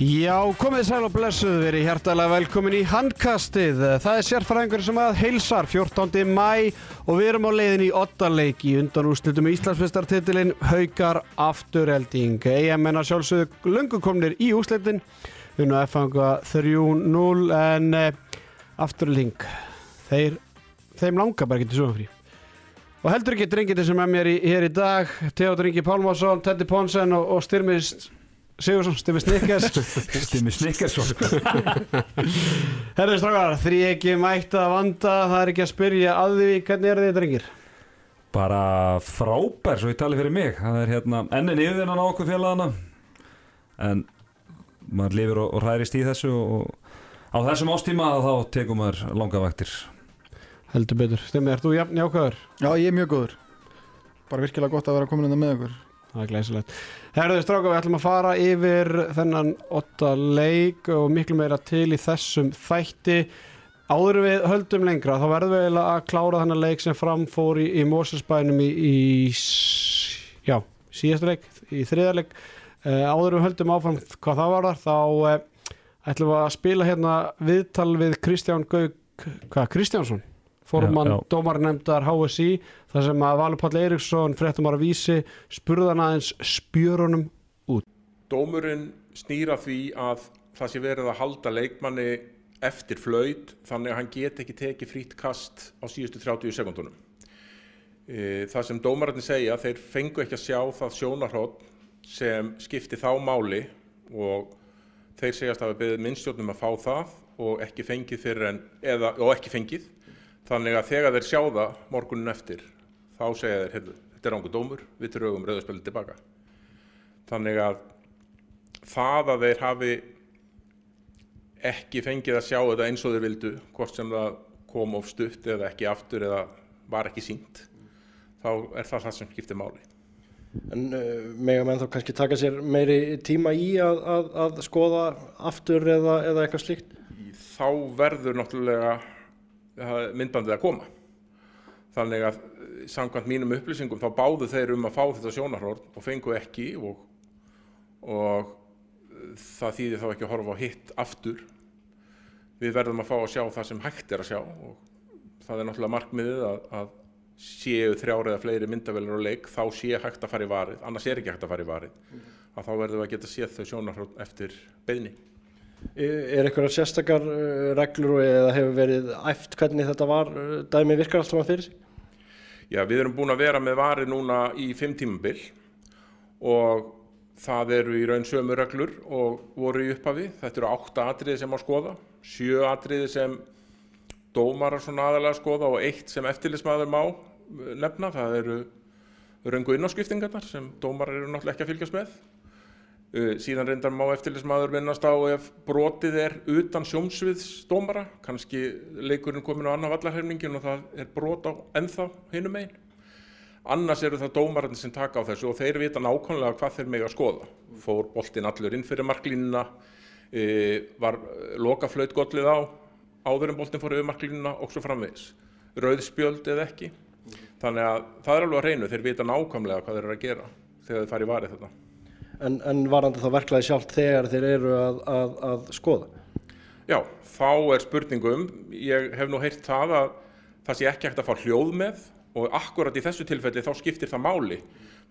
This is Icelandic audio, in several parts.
Já, komið sæl og blessuð, verið hjertalega velkomin í handkastið. Það er sérfræðingur sem að heilsar 14. mæ og við erum á leiðin í ottaleik í undan úrslutum í Íslandsfestartitilinn Haukar Afturhelding. EM en að sjálfsögðu lungu komnir í úrslutin, unnu að fanga 3-0 en e, Afturhelding, þeir, þeim langar bara ekki til svona frí. Og heldur ekki drengið sem er mér í, hér í dag, Teodor Ingi Pálmarsson, Teddy Ponsen og, og styrmist Sigursson, Stimmi Snikkers Stimmi Snikkers Herðu strákar, þrý ekki mætt að vanda. Það er ekki að spyrja að því hvernig er þið drengir? Bara frábær, svo ég tali fyrir mig. Það er hérna ennin yfirvinnan á okkur félagana. En maður lifir og, og hærist í þessu og á þessum ástíma þá tekum maður langa vaktir. Heldur betur, Stimmi, ert þú jafn jákvæður? Já, ég er mjög góður. Bara virkilega gott að vera komin inn hérna með okkur. Það er glæsilegt. Herðu stráka, við ætlum að fara yfir þennan åtta leik og miklu meira til í þessum þætti. Áður við höldum lengra, þá verðum við að klára þennan leik sem framfór í, í Mósersbænum í, í já, síðastu leik, í þriðarleik. Uh, áður við höldum áfram hvað það var þar, þá uh, ætlum við að spila hérna viðtal við Kristján Gaug, hvað, Kristjánsson? Formann dómarnefndar HSI þar sem að Valur Páll Eiríksson fréttumar að vísi spurðan aðeins spjörunum út. Dómurinn snýra því að það sé verið að halda leikmanni eftir flöyt þannig að hann get ekki tekið frít kast á síðustu 30 sekundunum. E, það sem dómararnir segja, þeir fengu ekki að sjá það sjónarhótt sem skipti þá máli og þeir segjast að við beðum minnstjórnum að fá það og ekki fengið fyrir en, eða, og ekki fengið Þannig að þegar þeir sjá það morgunin eftir, þá segja þeir, heyrðu, þetta er ángur dómur, við trögum rauðarspilið tilbaka. Þannig að það að þeir hafi ekki fengið að sjá þetta eins og þeir vildu, hvort sem það kom of stutt eða ekki aftur eða var ekki sínt, þá er það það sem skiptir máli. En uh, mega menn þá kannski taka sér meiri tíma í að, að, að skoða aftur eða, eða eitthvað slíkt? Þá verður náttúrulega myndbandið að koma. Þannig að samkvæmt mínum upplýsingum þá báðu þeir um að fá þetta sjónarhórn og fengu ekki og, og það þýðir þá ekki að horfa á hitt aftur. Við verðum að fá að sjá það sem hægt er að sjá og það er náttúrulega markmiðið að, að séu þrjára eða fleiri myndavelur og leik þá sé hægt að fara í varið, annars er ekki hægt að fara í varið. Að þá verðum við að geta séð þau sjónarhórn eftir beðni. Er eitthvað sérstakar uh, reglur eða hefur verið æft hvernig þetta var uh, dæmi virkar allt saman fyrir sig? Já, við erum búin að vera með varið núna í fimm tímabill og það eru í raun sömu reglur og voru í upphafi. Þetta eru átta atriði sem á skoða, sjö atriði sem dómarar svona aðalega skoða og eitt sem eftirlismæður má nefna. Það eru röngu innáskiptingarnar sem dómarar eru náttúrulega ekki að fylgjast með. Uh, síðan reyndar má eftirlismadur minnast á ef brotið er utan sjómsviðsdómara, kannski leikurinn komin á annar vallarhermingin og það er brot á ennþá hinum einn. Annars eru það dómarinn sem taka á þessu og þeir vita nákvæmlega hvað þeir með að skoða. Fór boltinn allur inn fyrir marklínuna, uh, var lokaflaut gollið á, áður en boltinn fór yfir marklínuna og svo framvegis. Rauðspjöld eða ekki. Þannig að það er alveg að reynu, þeir vita nákvæmlega hvað þeir eru að gera þegar þeir fari í varið þetta en, en varandi þá verklaði sjálf þegar þeir eru að, að, að skoða? Já, þá er spurningum, ég hef nú heyrt það að það sé ekki hægt að fá hljóð með og akkurat í þessu tilfelli þá skiptir það máli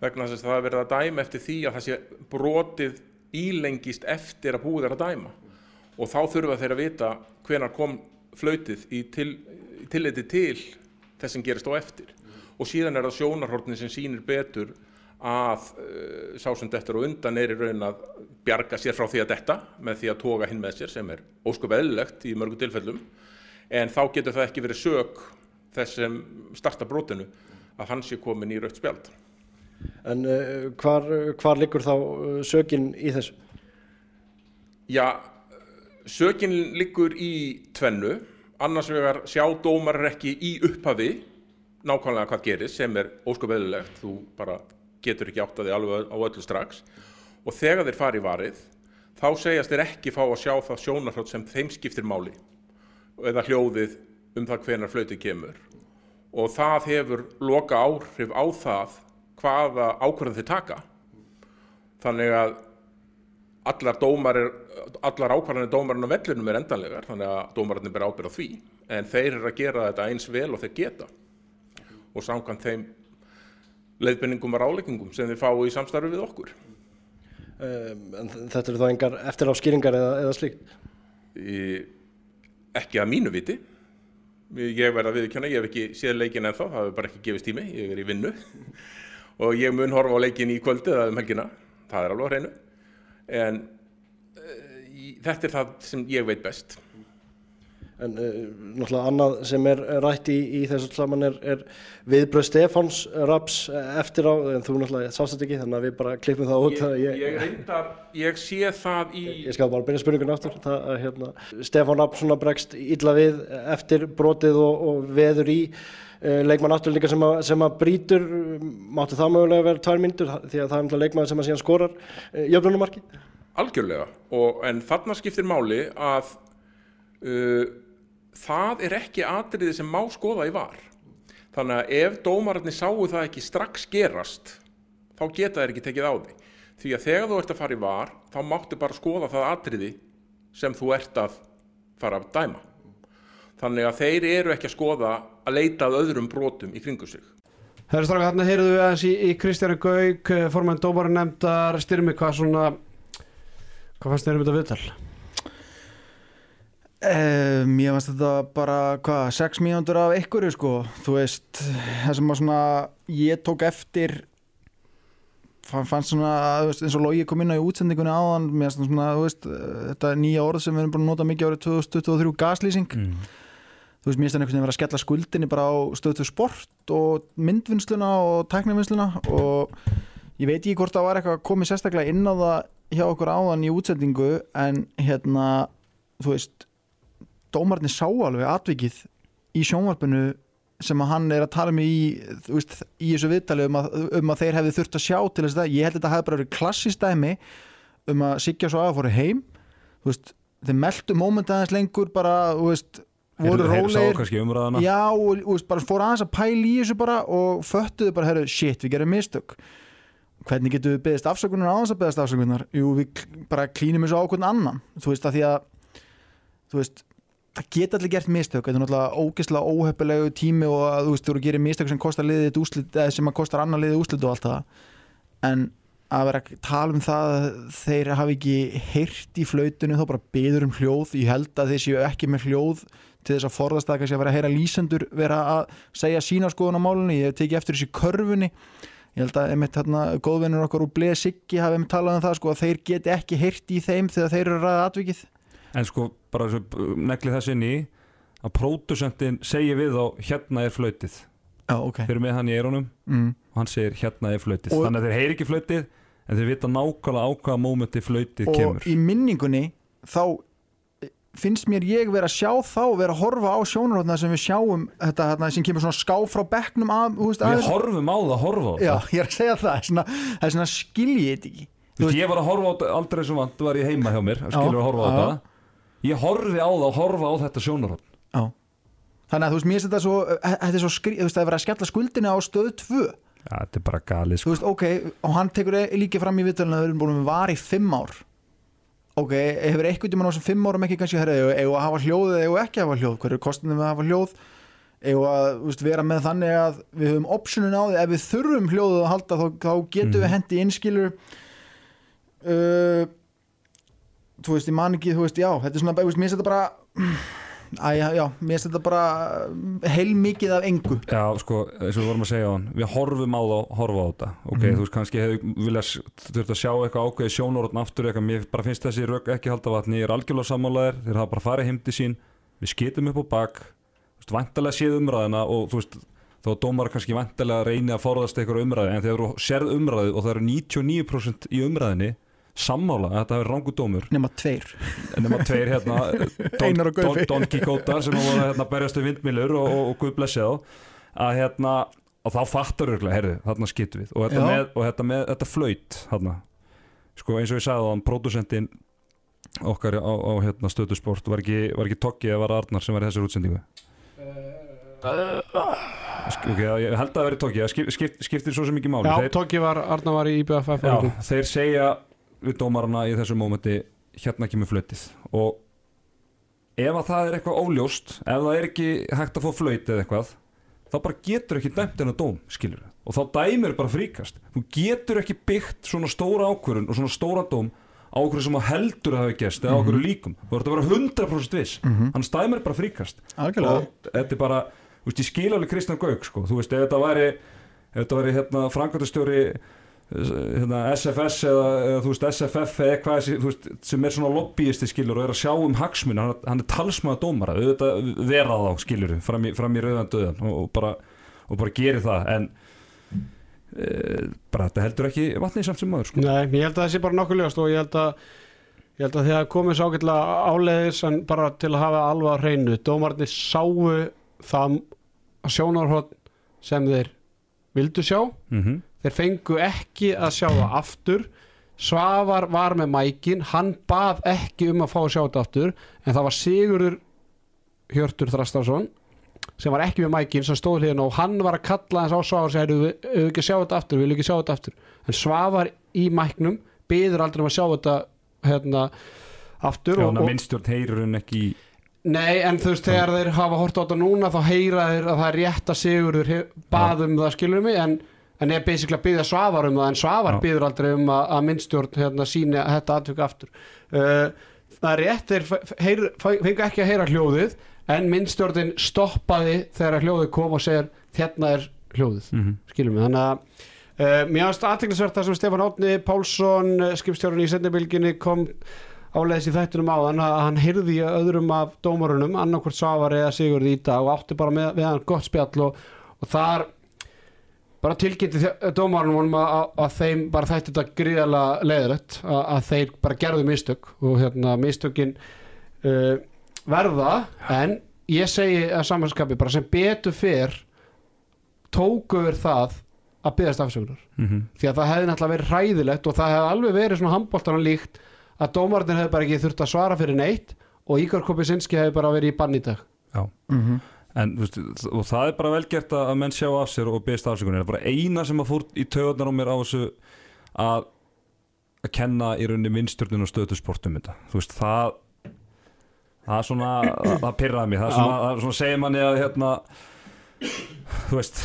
vegna þess að það verða að dæma eftir því að það sé brotið ílengist eftir að búið er að dæma og þá þurfa þeir að vita hvenar kom flautið í til, tilliti til þess sem gerist á eftir og síðan er það sjónarhortin sem sínir betur að uh, sá sem dettur og undan er í raun að bjarga sér frá því að detta með því að toga hinn með sér sem er ósköp eðlilegt í mörgum tilfellum en þá getur það ekki verið sög þessum starta brotinu að hans sé komin í raukt spjald. En uh, hvar, hvar liggur þá uh, sögin í þessu? Já, sögin liggur í tvennu, annars vegar sjá dómar ekki í upphafi nákvæmlega hvað gerist sem er ósköp eðlilegt, þú bara getur ekki átt að þið alveg á öllu strax. Og þegar þeir fari í varið þá segjast þeir ekki fá að sjá það sjónarhrátt sem þeim skiptir máli eða hljóðið um það hvenar flötið kemur. Og það hefur loka áhrif á það hvaða ákvörðan þeir taka. Þannig að allar, er, allar ákvarðanir dómarinn á vellinum er endanlegar þannig að dómarinn ber ábyrð á því. En þeir eru að gera þetta eins vel og þeir geta. Og samkvæmt þeim leiðbenningum og ráleggingum sem þeir fá í samstarfi við okkur. Um, en þetta eru þá engar eftir á skýringar eða, eða slíkt. í, ekki að mínu viti. Ég verð að viðkjanna, ég hef ekki séð leikin ennþá, það hefur bara ekki gefist tími ég er í vinnu. Og ég mun horfa á leikin í kvöldi eða um helgina það er alveg hreinu. En uh, í, þetta er það sem ég veit best En uh, náttúrulega annað sem er rætt í, í þessu saman er, er viðbröð Stefáns Raps eftir á, en þú náttúrulega sást þetta ekki, þannig að við bara klippum það út. ég, ég, ég reyndar, ég sé það í Ég skal bara byrja spurningun aftur. Það, að, hérna, Stefán Rapp svona bregst illa við eftir brotið og, og veður í. Uh, leikmann aftur líka sem sem að brýtur, máttu það mögulega vera tvær myndur því að það er náttúrulega leikmann sem að síðan skorar uh, jöfnunumarki. algjörlega og, en þarna skiptir máli að uh, það er ekki atriði sem má skoða í var. Þannig að ef dómararnir sáu það ekki strax gerast þá geta þeir ekki tekið á því. Því að þegar þú ert að fara í var þá máttu bara skoða það atriði sem þú ert að fara að dæma. Þannig að þeir eru ekki að skoða að leita að öðrum brotum í kringu sig. Herra Stráka, þarna heyrðu við aðeins í, í Kristjánu Gauk, formann dómarin nefndar, styrmi hvað svona, hvað fannst þér um þetta viðtal? Um, ég fannst þetta bara, hvað, sex mínútur af ykkur, sko, þú veist, það sem að svona, ég tók eftir, fann, fannst svona, þú veist, eins og Lógi kom inn á í útsendingunni áðan, mér fannst svona, þú veist, þetta nýja orð sem við erum búin að nota mikið árið 2023, gaslýsing, mm. þú veist, mér finnst það einhvern veginn vera að skella skuldinni bara á stöðtu sport og myndvinnsluna og tæknivinnsluna og ég veit ekki hvort það var eitthvað komið sérstaklega inn á það hjá okkur áðan í útsendingu en hérna, þú veist dómarnir sá alveg atvikið í sjónvarpinu sem að hann er að tala um í, veist, í þessu viðtali um að, um að þeir hefði þurft að sjá til þess að ég held að þetta hefði bara verið klassist dæmi um að Sigga svo að fóru heim veist, þeir meldu móment aðeins lengur bara, þú veist voru umræðana Já, og, og veist, bara fóru aðeins að pæla í þessu bara og föttuðu bara, herru, shit, við gerum mistök. Hvernig getum við beðist afsökunar á þess að beðist afsökunar? Jú, við bara klínum þessu á okkur annan. Þú veist, að því að þú veist, það geta allir gert mistök. Þetta er náttúrulega ógeðslega óheppilegu tími og að þú veist, þú eru að gera mistök sem kostar liðið úslit, sem að kostar annar liðið úslit og allt það. En að vera að tala um það að þeir hafi ekki heyrt í flautinu þá bara beður um hljóð. Ég held að þeir séu ekki með hljóð til þess að forðast að kannski að vera að heyra lýsendur vera að segja sína skoðun á málunni ég hef tekið eftir þessi körfunni. Ég held að einmitt hérna góðvinnur okkar úr Bleið Siggi hafi einmitt talað um það sko að þeir geti ekki heyrt í þeim þegar þeir eru að ræða atvikið En sko, bara svo negli þess inn í að pródusentin segir við þá hérna er flautið. Já, ok. Þeir eru með hann í eironum mm. og hann segir hérna er flautið. Og- þannig að þeir heyri ekki flautið en þeir vita nákvæmlega á hvaða mómenti flautið og kemur. í minningunni þá finnst mér ég vera að sjá þá vera að horfa á sjónarhóttna sem við sjáum þetta hérna, sem kemur svona ská frá bekknum að, veist, Við horfum á það að horfa á Já, það. ég er að segja það, svona, það er svona skilji þetta ekki. Þú veist, ég var að horfa á þetta aldrei sem vant var ég heima hjá mér, Já, skilur að horfa á já. þetta Ég horfi á það og horfa á þetta sjónarhótt. Þannig að þú veist, mér finnst þetta svo, eh, þetta er svo skri, þú veist, það er verið að skella skuldinni á stöð 2 Já, þetta er bara galið Þú sko. veist, ok, og hann tekur e- líka fram í viðtalinu að við erum búin með var í 5 ár Ok, hefur eitthvað tíma á þessum 5 árum ekki kannski herrið, eigum að hafa hljóð eða ekki að hafa hljóð, hver er kostinu við að hafa hljóð eigum að þú veist, vera með þannig að við höfum optionin á því, ef við þurfum hljóðið að halda þá, þá getum Mhm. við hendi innskilur uh, þú veist, ég man ekki þú veist, já, þetta er svona, þú veist, mér þetta bara Æ, já, já, mér þetta bara heil mikið af engu Já, sko, eins og við vorum að segja á hann Við horfum á það, horfa á þetta Ok, Mhm. þú veist, kannski hefur viljað þurft að sjá eitthvað ákveði sjónarhótt aftur eitthvað, mér bara finnst þessi rök ekki halda vatni Ég er algjörlega sammálaðir, þeir hafa bara farið heim til sín Við skitum upp á bak Þú veist, væntalega séð umræðina og þú veist að dómar kannski væntalega reyni að forðast eitthvað umræði en þegar þú sérð umræði og það eru 99% í umræðinni sammála að þetta hefur rangu dómur. Nema tveir. En nema tveir hérna Don, Don. Don Quixote sem voru hérna berjast við vindmilur og, og, og Guð blessi þá að hérna og þá fattar örgulega, heyrðu, þarna skittum við. Og þetta með, og þetta með, þetta flöyt hérna, sko eins og ég sagði á hann pródusentinn okkar á, á hérna stöðusport var ekki, var ekki Tokki eða var Arnar sem var í þessar útsendingu? Sk- ok, ég held að það veri Tokki, það skip, skip, skiptir svo sem ekki máli. Já, Tóki var, Arna var í IBFF já, þeir segja dómarana í þessu mómenti hérna kemur flötið og ef að það er eitthvað óljóst ef það er ekki hægt að fá flöt eða eitthvað þá bara getur ekki dæmt en að dóm skilur og þá dæmir bara fríkast. Þú getur ekki byggt svona stóra ákvörun og svona stóra dóm á okkur sem að heldur að hafa gest eða á okkur líkum. Þú verður að vera 100% viss. Hann dæmir bara fríkast. Algjörlega. og þetta er bara, þú veist, ég skil alveg Kristján Gauk sko, þú veist, ef þetta væri ef þetta væri hérna hérna, SFS eða, eða veist, SFF eða eitthvað veist, sem er svona lobbyisti skilur og er að sjá um hagsmun hann, hann er talsmaða dómara, auðvitað vera þá skilur, fram í, í rauðan döðan og, og bara, og bara geri það en e, bara þetta heldur ekki vatnið samt sem maður sko. Nei, ég held að það sé bara nokkuð ljóst og ég held að ég held að því að komið svo ágætlega áleiðis en bara til að hafa alveg á hreinu dómarnir sáu það sjónarhótt sem þeir vildu sjá. Mm þeir fengu ekki að sjá það aftur. Svavar var með mækin. Hann bað ekki um að fá að sjá þetta aftur en það var Sigurður Hjörtur Þrastarsson sem var ekki með mækin sem stóð hérna og hann var að kalla hans á Svavar og segja við við ekki sjá þetta aftur, við viljum ekki sjá þetta aftur. En Svavar í mæknum byður aldrei um að sjá þetta hérna aftur og, og, minnstjórn heyrur hann ekki Nei, en þú veist, þegar þeir hafa hort á þetta núna þá heyra þeir að það er rétt að Sigurður hef- bað um það, skilur mig en, en er basically að byggja Svavar um það en Svavar Já. byður aldrei um að, að minnstjórn hérna, síni þetta atvik aftur. Uh, Það er rétt, þeir f- heyr, fengu ekki að heyra hljóðið en minnstjórnin stoppaði þegar hljóðið kom og segir hérna er hljóðið, mm skilur mig. Þannig að uh, mér finnst aðteklisvert það sem Stefán Átni Pálsson, uh, skipstjórun í sendibilginni kom áleiðis í þættunum á hann að hann heyrði í öðrum af dómarunum annarkvort Svavar eða Sigurði í dag og átti bara með, með hann gott spjall og, og þar bara tilkynnti þjó- dómarunum að, að, þeim bara þætti þetta gríðarlega leiðilegt að, að þeir bara gerðu mistök og hérna mistökin uh, verða en ég segi að samanskapi bara sem betur fyrr tóku við það að byggast afsökunar. -hmm. því að það hefði náttúrulega verið hræðilegt og það hefði alveg verið svona handbóltan líkt að dómarnir hefði bara ekki þurft að svara fyrir neitt og Ígor Kopisinski hefði bara verið í bann í dag. Já En veist, og það er bara velgert að menn sjá af sér og beðist afsökunar. Það er bara eina sem að fór í taugarnar á mér á þessu að, að kenna í rauninni vinstjörnun og stöðusportum þetta. Þú veist, það það er svona, það, það pyrraði mig. Það er svona, það er svona segir manni að hérna þú veist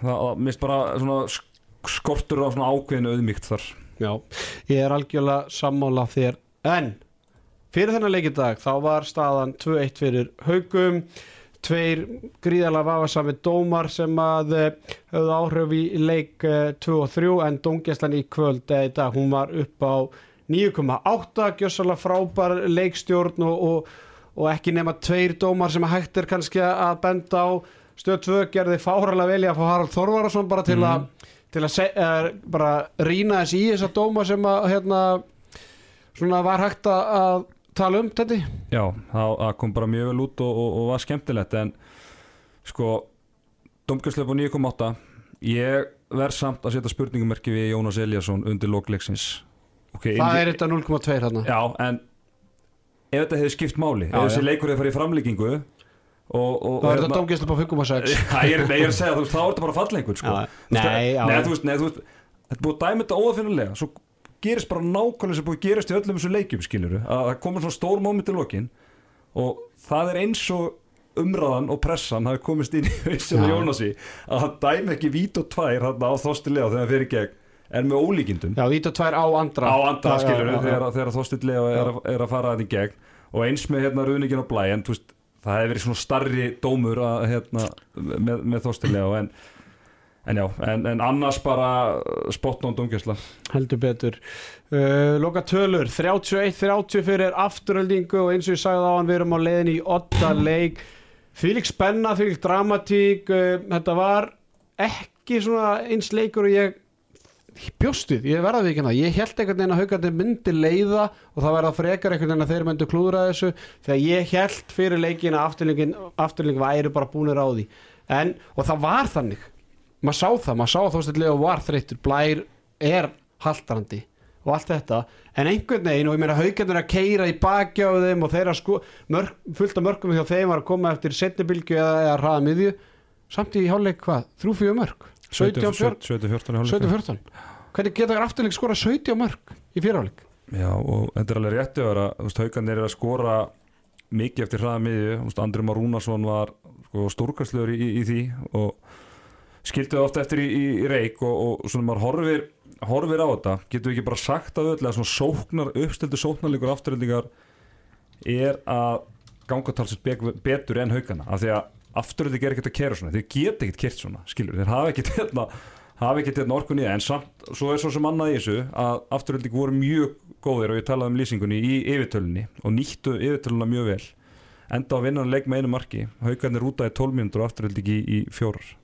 það, mist bara svona sk- skortur á svona ákveðinu auðmíkt þar. Já, ég er algjörlega sammála þér. En fyrir þennan leikidag þá var staðan 2-1 fyrir haugum tveir gríðarlega vafasami dómar sem að eh, höfðu áhrif í leik eh, 2 og 3 en dóngjæslan í kvöld eða í dag hún var upp á 9,8 gjössalega frábær leikstjórn og, og, og ekki nema tveir dómar sem að hægt er kannski að benda á. Stöð 2 gerði fáralega vel í að fá Harald Þorvarason bara til að til að bara rýna þess í þessa dóma sem að hérna svona var hægt að, að tala um þetta Já, það, það kom bara mjög vel út og, og, og var skemmtilegt en sko domgjörslöf á 9.8 ég verð samt að setja spurningumerki við Jónas Eliasson undir lokleiksins okay, það er þetta 0,2 hérna Já, en ef þetta hefði skipt máli Já, ef þessi já. leikur hefði farið í framlíkingu og, og, þá er hérna- þetta dómgæsla på 5,6 Já, ég er, að segja, þú veist, þá er þetta bara fallengur sko. Nei, þú veist, Þetta búið þetta óafinnulega Svo gerist bara nákvæmlega sem búið að gerast í öllum þessum leikjum skilur að það komur svona stór moment í lokin og það er eins og umræðan og pressan hafi komist inn í hausinu Já. Jónasi að hann dæmi ekki vít og tvær þarna á þostilega þegar hann fyrir gegn er með ólíkindum. Já, víta tvær á andra. Á andra skilur þegar, þostilega er, er að fara hann í gegn. Og eins með hérna ruðningin á blæ en veist, það hefði verið svona starri dómur að, hérna, með, með þostilega en, en já, en, en annars bara spotnón dómgjörsla heldur betur. Uh, loka tölur. 31-30 fyrir afturöldingu og eins og ég sagði á hann við erum á leiðin í 8 leik. Fylg spenna, fylg dramatík uh, þetta var ekki svona eins leikur og ég bjóstuð, ég verða við ekki hérna ég held einhvern veginn að haugandi myndi leiða og það verða frekar einhvern veginn að þeir myndu klúðra þessu. Þegar ég held fyrir leikin að afturlingin, væri bara búnir á því. En, og það var þannig maður sá það, maður sá að þóstillega var þreyttur, blær er haltarandi og allt þetta. En einhvern veginn og ég meina haugarnir að keira í baki á þeim og þeirra sko mörg, fullt af mörgum hjá þeim var að koma eftir setnibilgju eða, eða hraða miðju. Samt í hálfleik hvað, 3-4 mörg? 17-14 17-14 17-14 hvernig geta afturleik skora 17 mörg í fyrirháleik Já, og þetta er alveg rétti að vera, haugarnir er að skora mikið eftir hraða miðju, þú veist, Andri Már Rúnarsson var sko, stórkastlegur í, í því og skildi það ofta eftir í, í, reik og, og svona maður horfir, horfir á þetta, getur við ekki bara sagt að öll að svona sóknar, uppstildu sóknarleikur afturöldingar er að ganga talsett betur en haugana, af því að afturölding er ekkert að kera svona, þeir geta ekkert kert svona, skilur, þeir hafa ekkert hérna hafi ekki til orkun í það en samt, svo er svo sem annað í þessu að afturölding voru mjög góðir og ég talaði um lýsingunni í yfirtölunni og nýttu yfirtöluna mjög vel enda á vinnan leik með einu marki haugarnir útaði 12 mínútur og afturölding í, í fjórar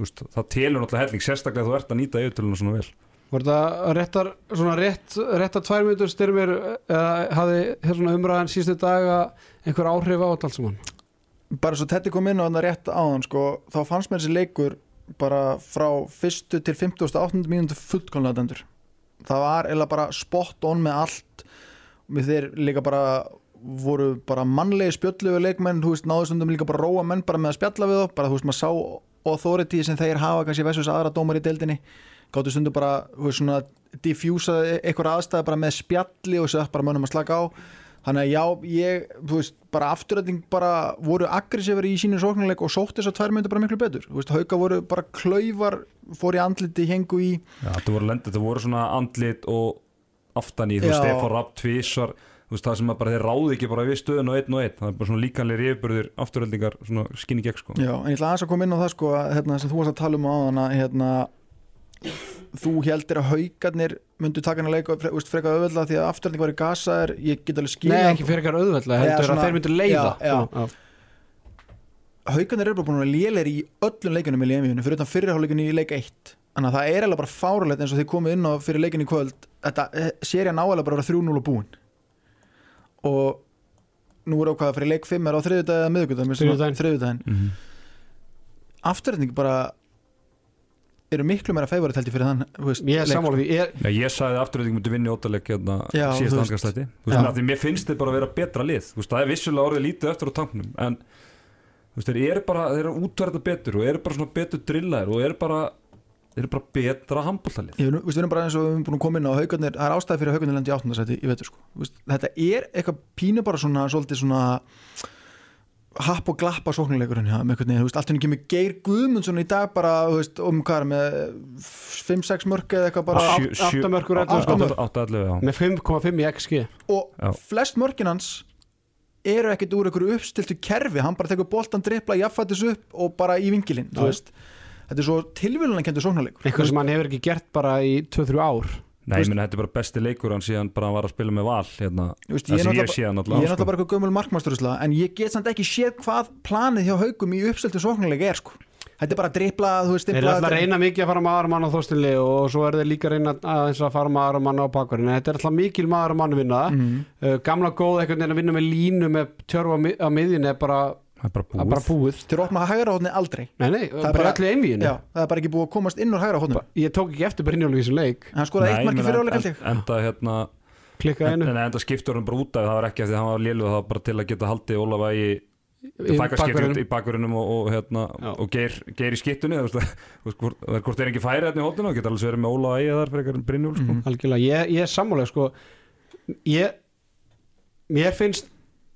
veist, það telur náttúrulega helling sérstaklega þú ert að nýta yfirtöluna svona vel Var þetta réttar, svona rétt, réttar tvær mínútur styrmir eða hafði hérna umræðan sístu daga einhver áhrif á þetta allt saman? bara svo Tetti kom inn á þannig rétt áðan sko, þá fannst mér þessi leikur bara frá fyrstu til 58. mínútu fullkonlega dæmdur það var eða bara spot on með allt við þeir líka bara voru bara mannlegi spjöllu við leikmenn, þú veist, náðu stundum líka bara róa menn bara með að spjalla við þá, bara þú veist, maður sá authority sem þeir hafa kannski versus aðra dómar í deildinni, gáttu stundum bara þú veist, svona diffjúsa eitthvað aðstæði bara með spjalli og sér bara mönnum að slaka á. Þannig að já, ég, þú veist, bara afturræting bara voru aggressífari í sínu sóknuleik og sótt þess að tvær myndir bara miklu betur. Þú veist, hauka voru bara klauvar fór í andliti, hengu í Já, þetta voru lendið, þetta voru svona andlit og aftan í, þú veist. Stefán Rapp tvísar, þú veist, það sem að bara þeir ráði ekki bara við stöðun og einn og einn, það er bara svona líkanlega yfirbörðir afturöldingar, svona skinni gegn sko. Já, en ég ætla aðeins að koma inn á það sko að, hérna, sem þú varst að tala um á hana hérna, þú heldur að haukarnir myndu taka hana leika fre, veist, frekar auðvitað því að afturræting var í gasa er, ég get alveg skilja Nei, ekki auðveldlega, Eða heldur svona- að þeir myndir leiða. Já, já. Svona, haukarnir eru bara búin að vera lélir í öllum leikunum í leimiðinu fyrir utan fyrirháleikinu í leik 1 þannig að það er alveg bara fáralegt eins og þið komið inn á fyrir leikin í kvöld. Þetta séri að nálega bara að vera 3-0 og búin og nú er ákvaða fyrir leik 5 er á þriðudagið eða miðvikudaginn Þriðjudaginn. þriðudaginn mm -hmm. afturræting bara eru miklu meira held ég fyrir þann þú veist, Ég sammála því ég, Já, ég sagði myndi vinna í óttaleg hérna síðast af því mér finnst þið bara að vera betra lið. Þú veist, það er vissulega orðið lítið eftir á tanknum en þú veist, þeir eru bara, þeir eru útverða betur og eru bara svona betur drillaðir og eru bara, þeir eru bara betra handbóltalið við erum bara eins og við erum búin að koma inn á haugarnir það er ástæði fyrir að haugarnir lendi í áttundasæti ég veitur sko, þetta er eitthvað pínu bara svona svolítið svona happ og glappa þú veist, allt henni kemur Geir Guðmundsson í dag bara, þú veist, um hvað er með 5-6 mörg eða eitthvað bara Sjö- sjö- átta mörkur, ellefu átta skot. mörk. 8-11, já með 5,5 í XG og Já. flest mörkin hans eru ekkert úr einhverju uppstiltu kerfi hann bara tekur boltan, dripla, jaffættis upp og bara í vingilinn, þú veist þetta er svo tilvílunan kendur sóknuleikur eitthvað sem hann hefur ekki gert bara í 2-3 ár. Nei, ég minna, þetta er bara besti leikur hann síðan bara hann var að spila með val hérna, Þú veist, ég ég hann ég er náttúrulega bara eitthvað gömul markmasturusla en ég get samt ekki séð hvað planið hjá haugum í uppstiltu sóknuleika er sko. Þetta er bara að dripla, þú veist Þeir eru alltaf að reyna mikið að fara með aðra mann á þóstinli og svo er þeir líka að reyna að fara með aðra mann á bakverðin en þetta er alltaf mikil maður mann vinna. Mhm. uh, gamla góð einhvern veginn að vinna með línu með tjörfa á mi- á miðjunni er bara, Það er bara er bara búið. búið. Þeir opna hægra hóðni aldrei. Nei, nei, er bara Já, það er bara ekki búið að komast inn úr hægra hóðnum Ég tók ekki eftir Brynjólu í þessum leik. Hann skoraði eitt marki fyrir áleik Enda hérna En, einu. en enda skiptur hann bara út af því, það var ekki af því að hann var lélu það var bara til að geta haldið Ólaf í Í fækarskiptur bakverðinum. í bakverðinum og, og, hérna, og geir, geir í skiptunni hvort, það er hvort er ekki færi hérna í hóttinu og geta alveg verið með Ólaf í þar fyrir Brynjúl sko. Mhm. Algjörlega, ég, ég er sammálega sko. Ég mér finnst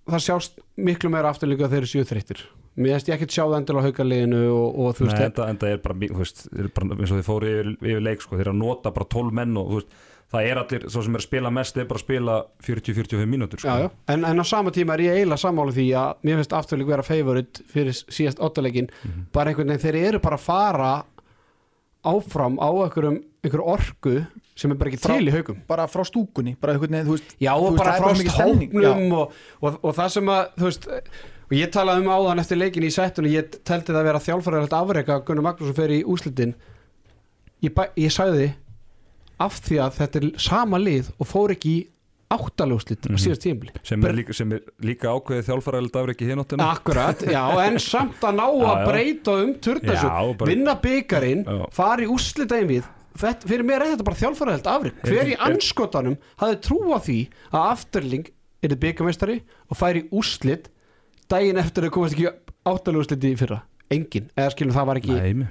það sjást miklu meira afturlíka þegar þeir eru séu þreyttir mér finnst ég ekkert sjá það endil á haukarliðinu og, og þú Nei, veist, enda, enda er bara, þú veist, þeir bara eins og þið fóru yfir, yfir leik sko, þeir eru að nota bara 12 menn og þú veist, það er allir, svo sem er að spila mest þeir bara spila 40-45 mínútur sko. já, já. En, en á sama tíma er ég eiginlega sammála því að mér finnst afturlík vera favorit fyrir síðast áttaleikin Mhm. bara einhvern veginn, þeir eru bara að fara áfram á einhverjum einhver orku sem er bara ekki Frá- til í haugum. bara frá stúkunni, bara veist Já, og bara frá stóknum og, og, og það sem að, veist og ég talaði um áðan eftir leikin í settunni ég teldi það að vera þjálfærilegt afreika Gunnar Magnússon fer í úslitin ég, ég sagði af því að þetta er sama lið og fór ekki í áttaljóslit mm. -hmm. síðast tímli sem, er líka, sem er líka ákveðið þjálfæræðilegt afrek í hinóttinu Akkurat, já, en samt að ná að breyta um turna Já, þessu, bara- vinna byggarinn í úslita einvið fyrir mér er þetta bara þjálfærilegt afreik Er hver í anskotanum hafði trú á því að afturling er þið byggamestari og færi í úslit daginn eftir að komast ekki áttalega úsliti í fyrra, engin, eða skilum það var ekki Nei,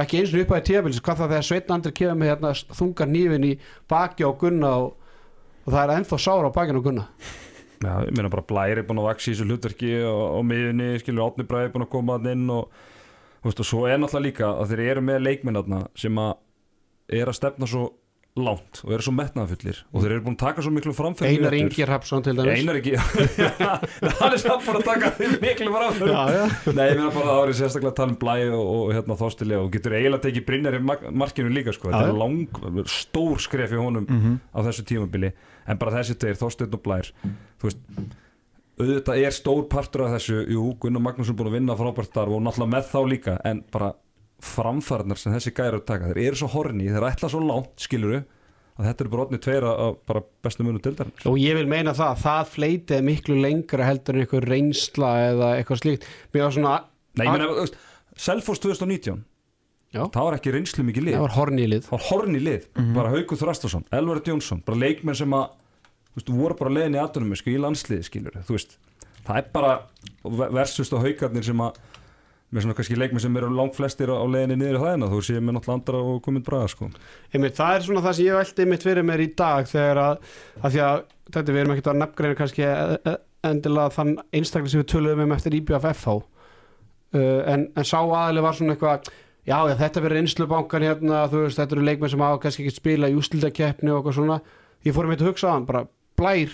ekki eins og upp á því tíðabilis hvað það þegar Sveitn Andri kemur með hérna, þungar nýfin í baki á Gunna og, og það er ennþá sára á bakinu og gunna. Já, ég meina bara Blæri búin að vaxa í þessu hlutverki og, og miðunni, skilur Átni Bræði búin að koma hann inn og, og svo er náttúrulega líka að þeir eru með leikminnarna sem að er að stefna svo langt og eru svo metnaðafullir og þeir eru búin að taka svo miklu framfæri Einar Ingi Hrapsson til dæmis Einar Ingi hann er samt bara að taka þeir miklu já. Nei, ég meina bara að það var sérstaklega tala um Blæði og, og hérna Þorstili og getur eiginlega tekið Brynjar í mark- markinu líka sko. þetta er lang, stór skref í honum Mhm. á þessu tímabili en bara þessi tveir, Þorsteinn og Blær þú veist auðvitað er stór partur af þessu jú, Gunnar Magnússon búin að vinna frábært starf og náttúrulega með þá líka en bara framfærnar sem þessi gæri að taka þeir eru svo horni, þeir ætla svo langt skiluru að þetta eru bara odni tveira bara bestu munu dildarinn og ég vil meina það, það fleitið miklu lengra heldur en eitthvað reynsla eða eitthvað slíkt. Mér var svona Nei, ég meina, Selfoss 2019 Já. það var ekki reynslu mikið lið. Það var horni í lið. Það var horni lið, bara Haukur Þrastarsson Elvar Jónsson, bara leikmenn sem að veist, voru bara leiðin í aðdunum í landsliði skilur, það er bara versust á haukarnir sem að með svona kannski leikmenn sem eru langt flestir á, á leiðinni niður í þæðina, þú séu með náttúrulega andra og komið braga sko. Einmitt, það er svona það sem ég veldi mitt fyrir mér í dag þegar að, að því að þetta við erum ekkert að nefngreina kannski e- e- endilega þann einstaklega sem við töluðum um eftir IBFF uh, en, en sá aðli var svona eitthvað já, já þetta verður einslubankan hérna veist, þetta eru leikmenn sem hafa kannski ekki spila í úslitakeppni og eitthvað svona. Ég fór mér að hugsa á hann, bara Blær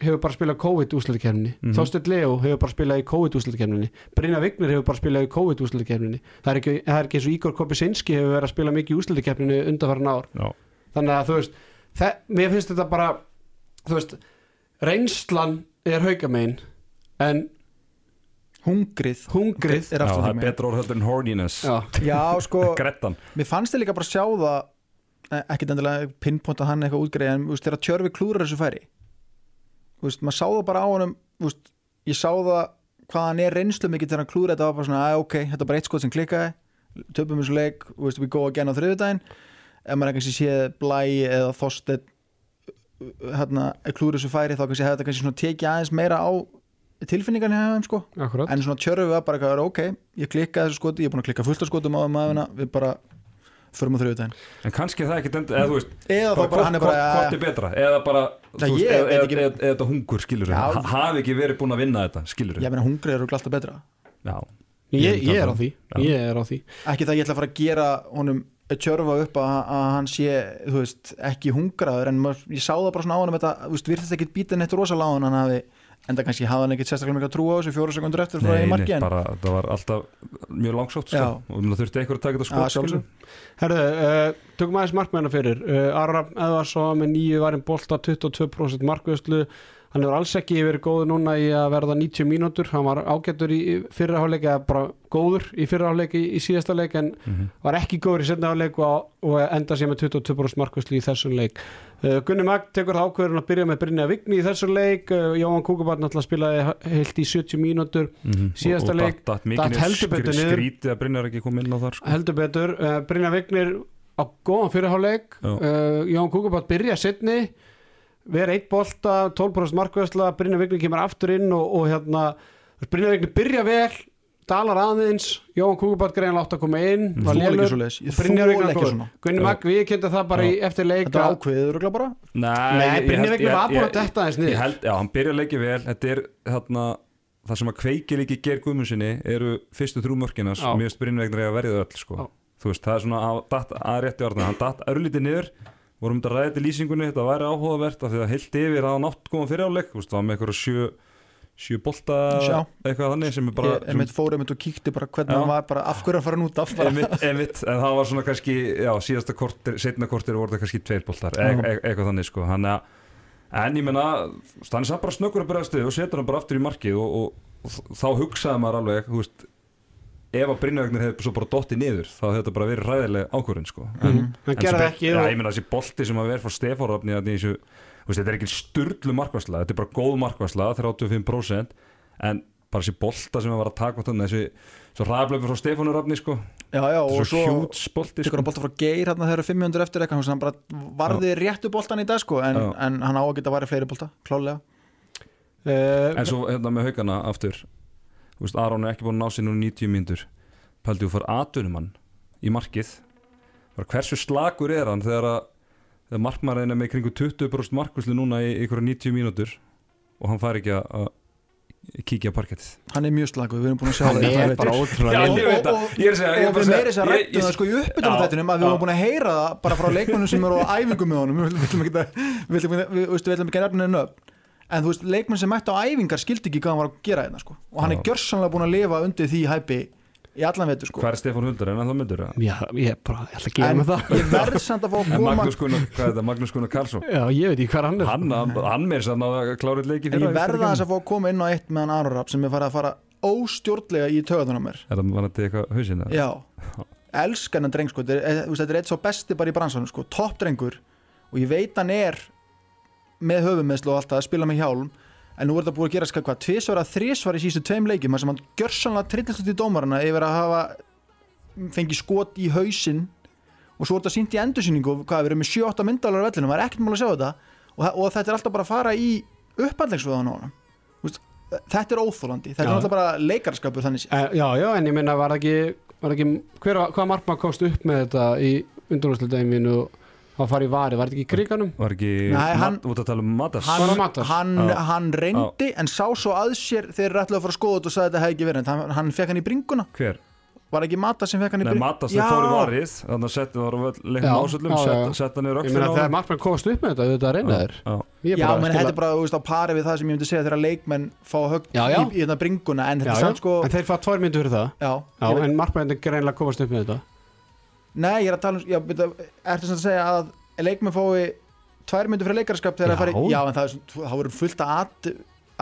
hefur bara spilað COVID úslitakeppninni mm Mhm. Þorsteinn Leo hefur bara spilað í COVID úslitakeppninni Brynja Vignir hefur bara spilað í COVID úslitakeppninni það er ekki, það er ekki eins og Ígor Kopisinski hefur verið að spila mikið í úslitakeppninni undanfæran ár. Já, þannig að þú veist þe- mér finnst þetta bara veist, reynslan er haukamein en hungrið. hungrið er Já aftur það það er betra orð heldur en horniness. Já, já sko, mér fannst þið líka bara sjá það eh, ekkert endilega pinpointa hann eitthvað útgreið en þú veist, þegar Tjörfi klúrar þessu færi veist, maður sá það bara á honum þú veist, ég sá það hvað hann er reynslu mikið þegar hann klúrar þetta var bara svona, að ok, þetta er bara eitt skot sem klikkaði. Töpum þessu leik, þú veist, we go again á þriðudaginn ef maður kannski séð blæ eða þostet hérna, klúrar þessu færi þá kannski hefði þetta kannski svona tekið aðeins meira á tilfinningan hjá þeim sko. Akkurat. En svona tjörfi var bara eitthvað, ok, ég klikkaði þessu skoti, ég er búin að klikka fullt af skotum á þeim aðeina, við bara förum á þriðudaginn En kannski er það ekki eða þú veist eða þá bara hann er bara, hvort er betra eða bara eða, veit eða, ekki- eða, eða þetta hungur skilur hafi ekki verið búin að vinna þetta skilur ég meina hungrið eru alltaf betra. Já, ég, ég er á því, Já. ég er á því. Ekki það ég ætla að fara að gera honum tjörfa upp að, að hann sé þú veist, ekki hungraður en maður, ég sá það bara svona á honum þetta, þú veist, virðist ekki býta neitt hann hann hafi, enda kannski hafði hann ekkit sérstaklega mikið að trúa á þessu fjóra sekundur eftir frá nei, í nei, bara það var alltaf mjög langsótt sko. Og það þurfti einhver að taka þetta skilur sjálfsög. Herðu, uh, tökum aðeins markmæðina fyrir uh, Arraf Eðvarsson með nýju varin bolta 22% markvöðslu hann hefur alls ekki verið góður núna í að verða 90 mínútur, hann var ágættur í fyrraháleik eða bara góður í fyrraháleik í, í síðasta leik en Mhm. var ekki góður í setna háleik og, og enda sér með 22% markvöðslu í þessum leik uh, Gunni Magd tekur það ákveður að byrja með Brynja Vigni í þessum leik uh, Jóhann Kúkubarn alltaf spilaði heilt í 70 mínútur Mhm. Síðasta og, og leik, datt mikið heldur betur niður. skrítið að Brynjar ekki kom inn á þar sko. heldur betur, uh, Brynja Vignir á góðan fyrirháleik Já. uh, Jón Kúkubátt byrja setni vera eitt bolta, 12% markvæðsla Brynja Vignir kemur aftur inn og, og hérna, Brynja Vignir byrja vel dalar aðeins, Jón Kúkubátt greinlega átt að koma inn, var Þoli ekki lélur svoleiðis, ég Brynja þoli Vignir ekki góður. svona. Gunni við kynntum það bara í eftir leik þetta er ákveðið örugglega bara. Nei, ég Brynja held- Vignir ég- var búin að ég- detta ég niður. held, já, hann byrja að leikja vel. Þetta er þarna það sem að kveikir ekki ger guðmunsinni eru fyrstu þrjú mörkinas Já. mér finnst Brynjarvegnir að verið öll sko. Þú veist, það er svona að, datt, að rétti orðina hann datt örlítið niður vorum þetta ræðið til lýsingunni, þetta væri áhugavert af því að heilt yfir að hann átt góðan fyriráleik það var með eitthvað sjö sjö bolta Sjá. eitthvað þannig sem er bara ég einmitt fór einmitt og kíkti bara hvernig Já. hann var bara af hverju að fara hann út af einmitt, einmitt, en það var svona kannski já, síðasta kortir, setna kortir voru það kannski tveir boltar, e e eitthvað þannig sko, hann að en ég menna, hann er samt bara snöggur að stuð og setur hann bara aftur í markið og, og, og þá hugsaði maður alveg þú veist, ef að Brynjavegnir hefði svo bara dottið niður, þá hefði þetta bara verið ræðileg ákvörðin sko, en, Mhm. hann en gerði sem- það ekki og- ég menna þessi bolti sem að vera þessu, þú veist, þetta er ekki sturlu markværsla þetta er bara góð markværsla, 35% en bara þessi bolta sem að var að taka þannig, þessi svo raflöfur frá Stefánu Rafni sko, og svo svo hjúts bolti tekur sko. hann bolta frá Geir hérna þegar 500 eftir eitthvað, hann bara varði réttu boltan í dag sko, en, en hann á að geta varði fleiri bolta, klálega uh, En svo hérna með haugana aftur Þú veist, Aron er ekki búin að ná sér nú 90 mínútur. Pældi þú fara atvinnumann í markið. Bara hversu slagur er hann þegar að þegar markmaðurinn er með kringu 20% markvæslu núna í ykkur 90 mínútur og hann fær ekki að að kíkja á parkettið? Hann er mjög slagur, við erum búin að sjá Hann það er bara ótrúlega lélegur. ég er að segja- ég er og bara við að meiri þess að segja- rættum það sko í uppbytunum Já, þettinum að við vorum búin að heyra það bara frá leikmennum sem eru á æfingu með honum. Við viljum ekki að við viljum ekki- við- við viljum ekki nefna henni upp en þú veist, leikmenn sem mættu á æfingar skildi ekki hvað hann var að gera hérna sko. Og hann er Já. gjörsanlega búin að lifa undir því hæpi í allan vetur sko. Hvað er Stefán Huldur, en það myndur það? Já, ég bara, ég ætla að en mig það. ég verð samt að fá að koma Magnús Gunnar, hvað er þetta, Magnús Gunnar Karlsson? Já, ég veit ekki hver hann er Hann, hann, hann meir sann að klára eitt leiki en ég verða þess að fá að koma inn á eitt meðan Aron Rapp sem er farið að fara óstjórnlega í töðunum mér. Er það var þetta eitthvað hausinn? Já, elskan en dreng sko, þetta er, þetta er eitt svo besti bara í bransanum sko, toppdrengur. Og ég veit hann er með höfumeðslu og allt það að spila með hjálm en nú er þetta búið að gera sko hvað, tvisvar að þrisvar í sístu tveim leikjum þar sem hann gjörsanlega trillist út í dómarana yfir að hafa fengið skot í hausinn og svo er þetta sínt í endursýningu hvað, við erum með 7-8 myndalar á vellinu, maður er ekkert mál að sjá þetta og, og þetta er alltaf bara að fara í upphandlegsvöðan á hann þetta er óþólandi, þetta Já. er alltaf bara leikarskapur þannig séð. Eh, Já, já, en ég meina var ekki, var ekki hver, hvaða markmann komst upp með þetta í undurúrsludeiminu og það farið í vari, var þetta ekki í kriganum? Var ekki, Nei, hann- mat, út að tala um Matas það hann, Matas? hann, Já. hann reyndi en sá svo að sér þegar þeir ætlaðu að fara að skoða þetta og sagði að þetta hefði ekki verið hann, hann fekk hann í bringuna Hver? var ekki Mata sem fekk hann í Nei, bringuna Matas sem fór í varið Þannig að setja það var Já, leiknum ásöldum. Setta niður Ég öxlina meina á þegar honum. markmann komst upp með þetta, þetta reyna þér Já, menn þetta að- er bara þú veist, á pari við það sem ég myndi segja þegar leikmenn fá já. í, í þetta bringuna en þetta er sko en þeir fá tvær myndu fyrir það en markmann er greinlega komast upp með þetta Nei, ég er að tala um já, Ertu sem að segja að leikmenn fái tvær myndir fyrir leikarskap þegar það fari Já, en það, er, það voru fullt af at,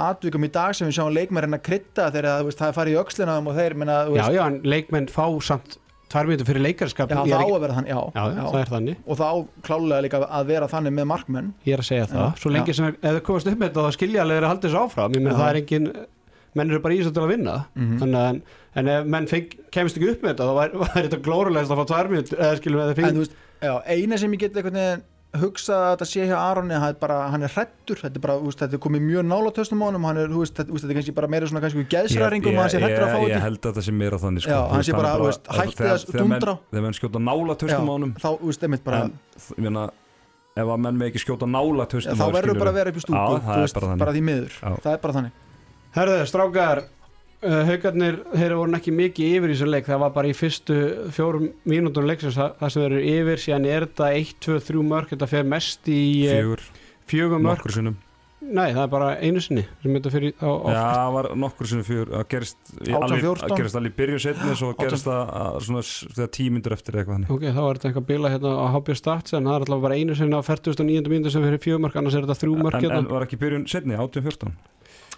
atvikum í dag sem við sjáum leikmenn reyna að krydda þegar það, það er farið í þeim og þeir minna, þú Já, já, en leikmenn fá samt tvær myndu fyrir leikarskap. Já, það er á að vera þannig já, já, já, það er þannig. Og það á klálega líka að vera þannig með markmenn. Ég er að segja það, svo lengi sem ef þau komast upp með þetta þá skilja alveg að halda þessu áfram. Ég Já. það er engin menn eru bara í þessu til að vinna. Þannig að en, en ef menn feng, kemst ekki upp með þetta þá væri, þetta glórulegast að fá tvær mynd eða skilum við að það en feng þú veist, já, eina sem ég get einhvern veginn hugsað að þetta sé hjá Aronni hann er bara, hann er hrættur, þetta er bara, veist, þetta er komið mjög nála töstum á honum, hann er, veist, þetta, veist, þetta er kannski bara meira svona kannski geðsræringum og hann sé hrættur að fá Ég þetta held að þetta sé meira þannig sko. Já, hann sé bara, er hætti þegar- að þegar menn- dúndra. Þegar menn skjóta nála töstum á honum þá, þú veist, einmitt bara En, ég meina, ef að menn með ekki skjóta nála Já, töstum þá verður bara að vera upp í stúku það er bara því miður, það er bara þannig Herðu, strákar uh, haugarnir, þeir voru ekki mikið yfir í þessu leik, það var bara í fyrstu fjórum mínútur leiksins það sem eru yfir síðan er þetta 1, 2, 3 mörg þetta fer mest í eh, Fjögur, fjögur mörg, nokkur sinnum nei það er bara einu sinni fyrir á, á Já, það var nokkur sinnum fjögur Það gerist í 18, alveg- 14. það gerist í byrju setni Svo 18. gerist það tímyndur eftir eitthvað þannig Ok, þá er þetta eitthvað bila hérna á HB Stats en það er alltaf bara einu sinni á 49. mínútu sem fyrir fjögumörk, annars er þetta þrjúmörk en, en hérna. var ekki byrjun setni, 18-14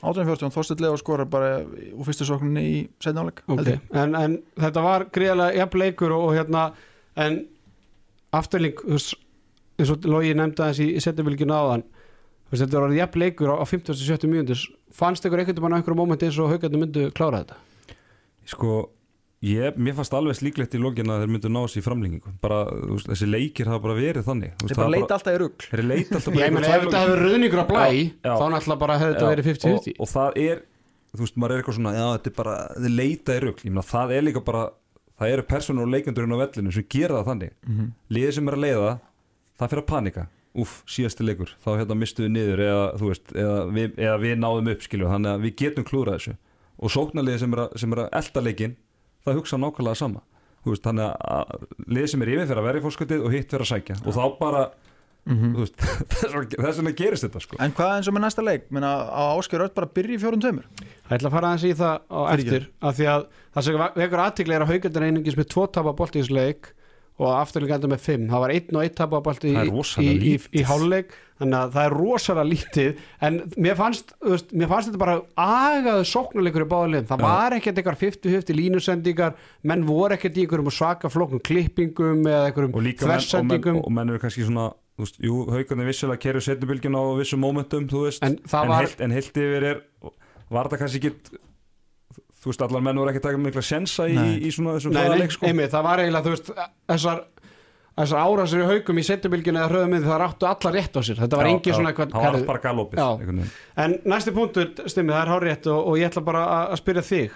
18-14, Þorstedt Leo skorar bara úr fyrstu sókninni í setnáleik Ok, en, en þetta var greiðlega jafn leikur og, og hérna en afturling eins og Lógi nefndi aðeins í, í þú veist, þetta var jafn leikur á, á 50-70 mínútur fannst ykkur einhvern veginn á einhverjum mómenti eins og haugarnir myndu klára þetta? Sko, ég, mér fannst alveg slíklegt í lógin að þeir myndu ná þessi í framlengingu. Bara, þú veist, þessi leikir hafa bara verið þannig. Þú veist, þeir bara leita alltaf í rugg Þeir leita alltaf meina einhver ef þetta hefur ruðningur á blæ þá náttúrulega bara hefði þetta verið 50-50 og, og það er, þú veist, maður er eitthvað svona já, þetta er bara, þið leita í rugl. Ég meina, það er líka bara, það eru personur og leikendurinn á vellinu sem gera það þannig. Mhm. liðið sem er að leiða, það fyrir að panika. Úff, síðasti leikur, þá hérna mistuðu niður eða, þú veist, eða við, eða við náðum upp, skilju, þannig að við getum klúrað þessu. Og sóknarliðið sem er að, sem er að elda leikin, það hugsa nákvæmlega sama. Þú veist, þannig að liðið sem er yfir fyrir að vera í fórskotið og hitt fyrir að sækja. Og þá bara, Mhm. þú veist þess vegna gerist þetta, sko. En hvað eins og með næsta leik? Menna, á Ásker Öll bara byrja í fjórum tveimur? Það ætla að fara aðeins í það á eftir af því að það sem vekur aðtikli er að haugandir einingis með tvo tapabolt í þessu leik og afturlega endur með fimm. Það var einn og einn tapabolt í, Það í, í, í, lítið. hálfleik. Þannig að það er rosalega lítið. En mér fannst, veist, mér fannst þetta bara agaðu sóknuleikur í báðulegum það var ekkert eitthvað 50-50 línusendingar. Menn voru ekkert í einhverjum svaka flóknum klippingum eða einhverjum menn, og, þversendingum. og menn eru kannski svona veist, jú, haugarnir vissilega kerju setnubylgjuna á vissum momentum, þú veist. En það en, var- heilt, en heilt yfir er var þetta kannski ekki þú veist, allar menn voru ekki að taka mikla sensa í, Nei. í svona þessum Nei, nei, hraðaleik, sko. einmitt, það var eiginlega, þú veist, þessar þessar árásir í haugum í setjubilginu eða hröðum það ráttu allar rétt á sér þetta var Já, engin já, svona eitthvað það var herðu- bara galopið. En næsti punktur, Stimmi, það er hár rétt og, og ég ætla bara að, spyrja þig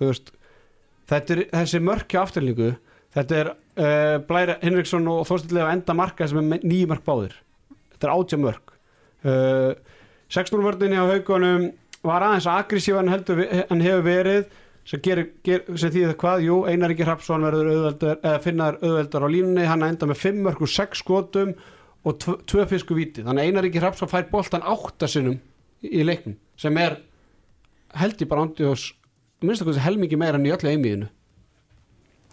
Þú veist Þetta er þessi mörkja afturlingu þetta er uh, Blær Hinriksson og Þorstillið að enda marka sem er nýjum mark báðir þetta er átja mörg uh, 6-0 vörðinni á haugunum var aðeins aggressívan heldur vi- hann hefur verið sem, gerir, ger, sem þýðir hvað, jú, Einar Ríkir Hrapsson finnar auðveldar á línunni, hann enda með 5 mörg og 6 skotum og 2 fisku víti. Þannig að Einar Ríkir Hrapsson fær boltan áttasinnum í, í leiknum sem er held ég bara ándi og minnst að helmingi meira enn í öllu einmiðinu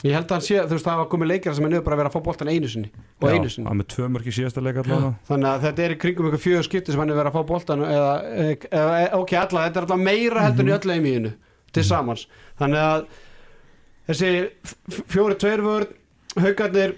ég held að hann sé, þú veist það var komið leikara sem er nöður bara að vera að fá boltan einu sinni og Já, einu sinni. hann með tvö mörk í síðasta leik allavega. Þannig að þetta er í kringum ykkur fjögur skipti sem hann er verið að fá boltan eða, eða ok, alla, þetta er alltaf meira heldur en í öllu einmiðinu til samans. Þannig að þessi fjóri tveirvörð haugarnir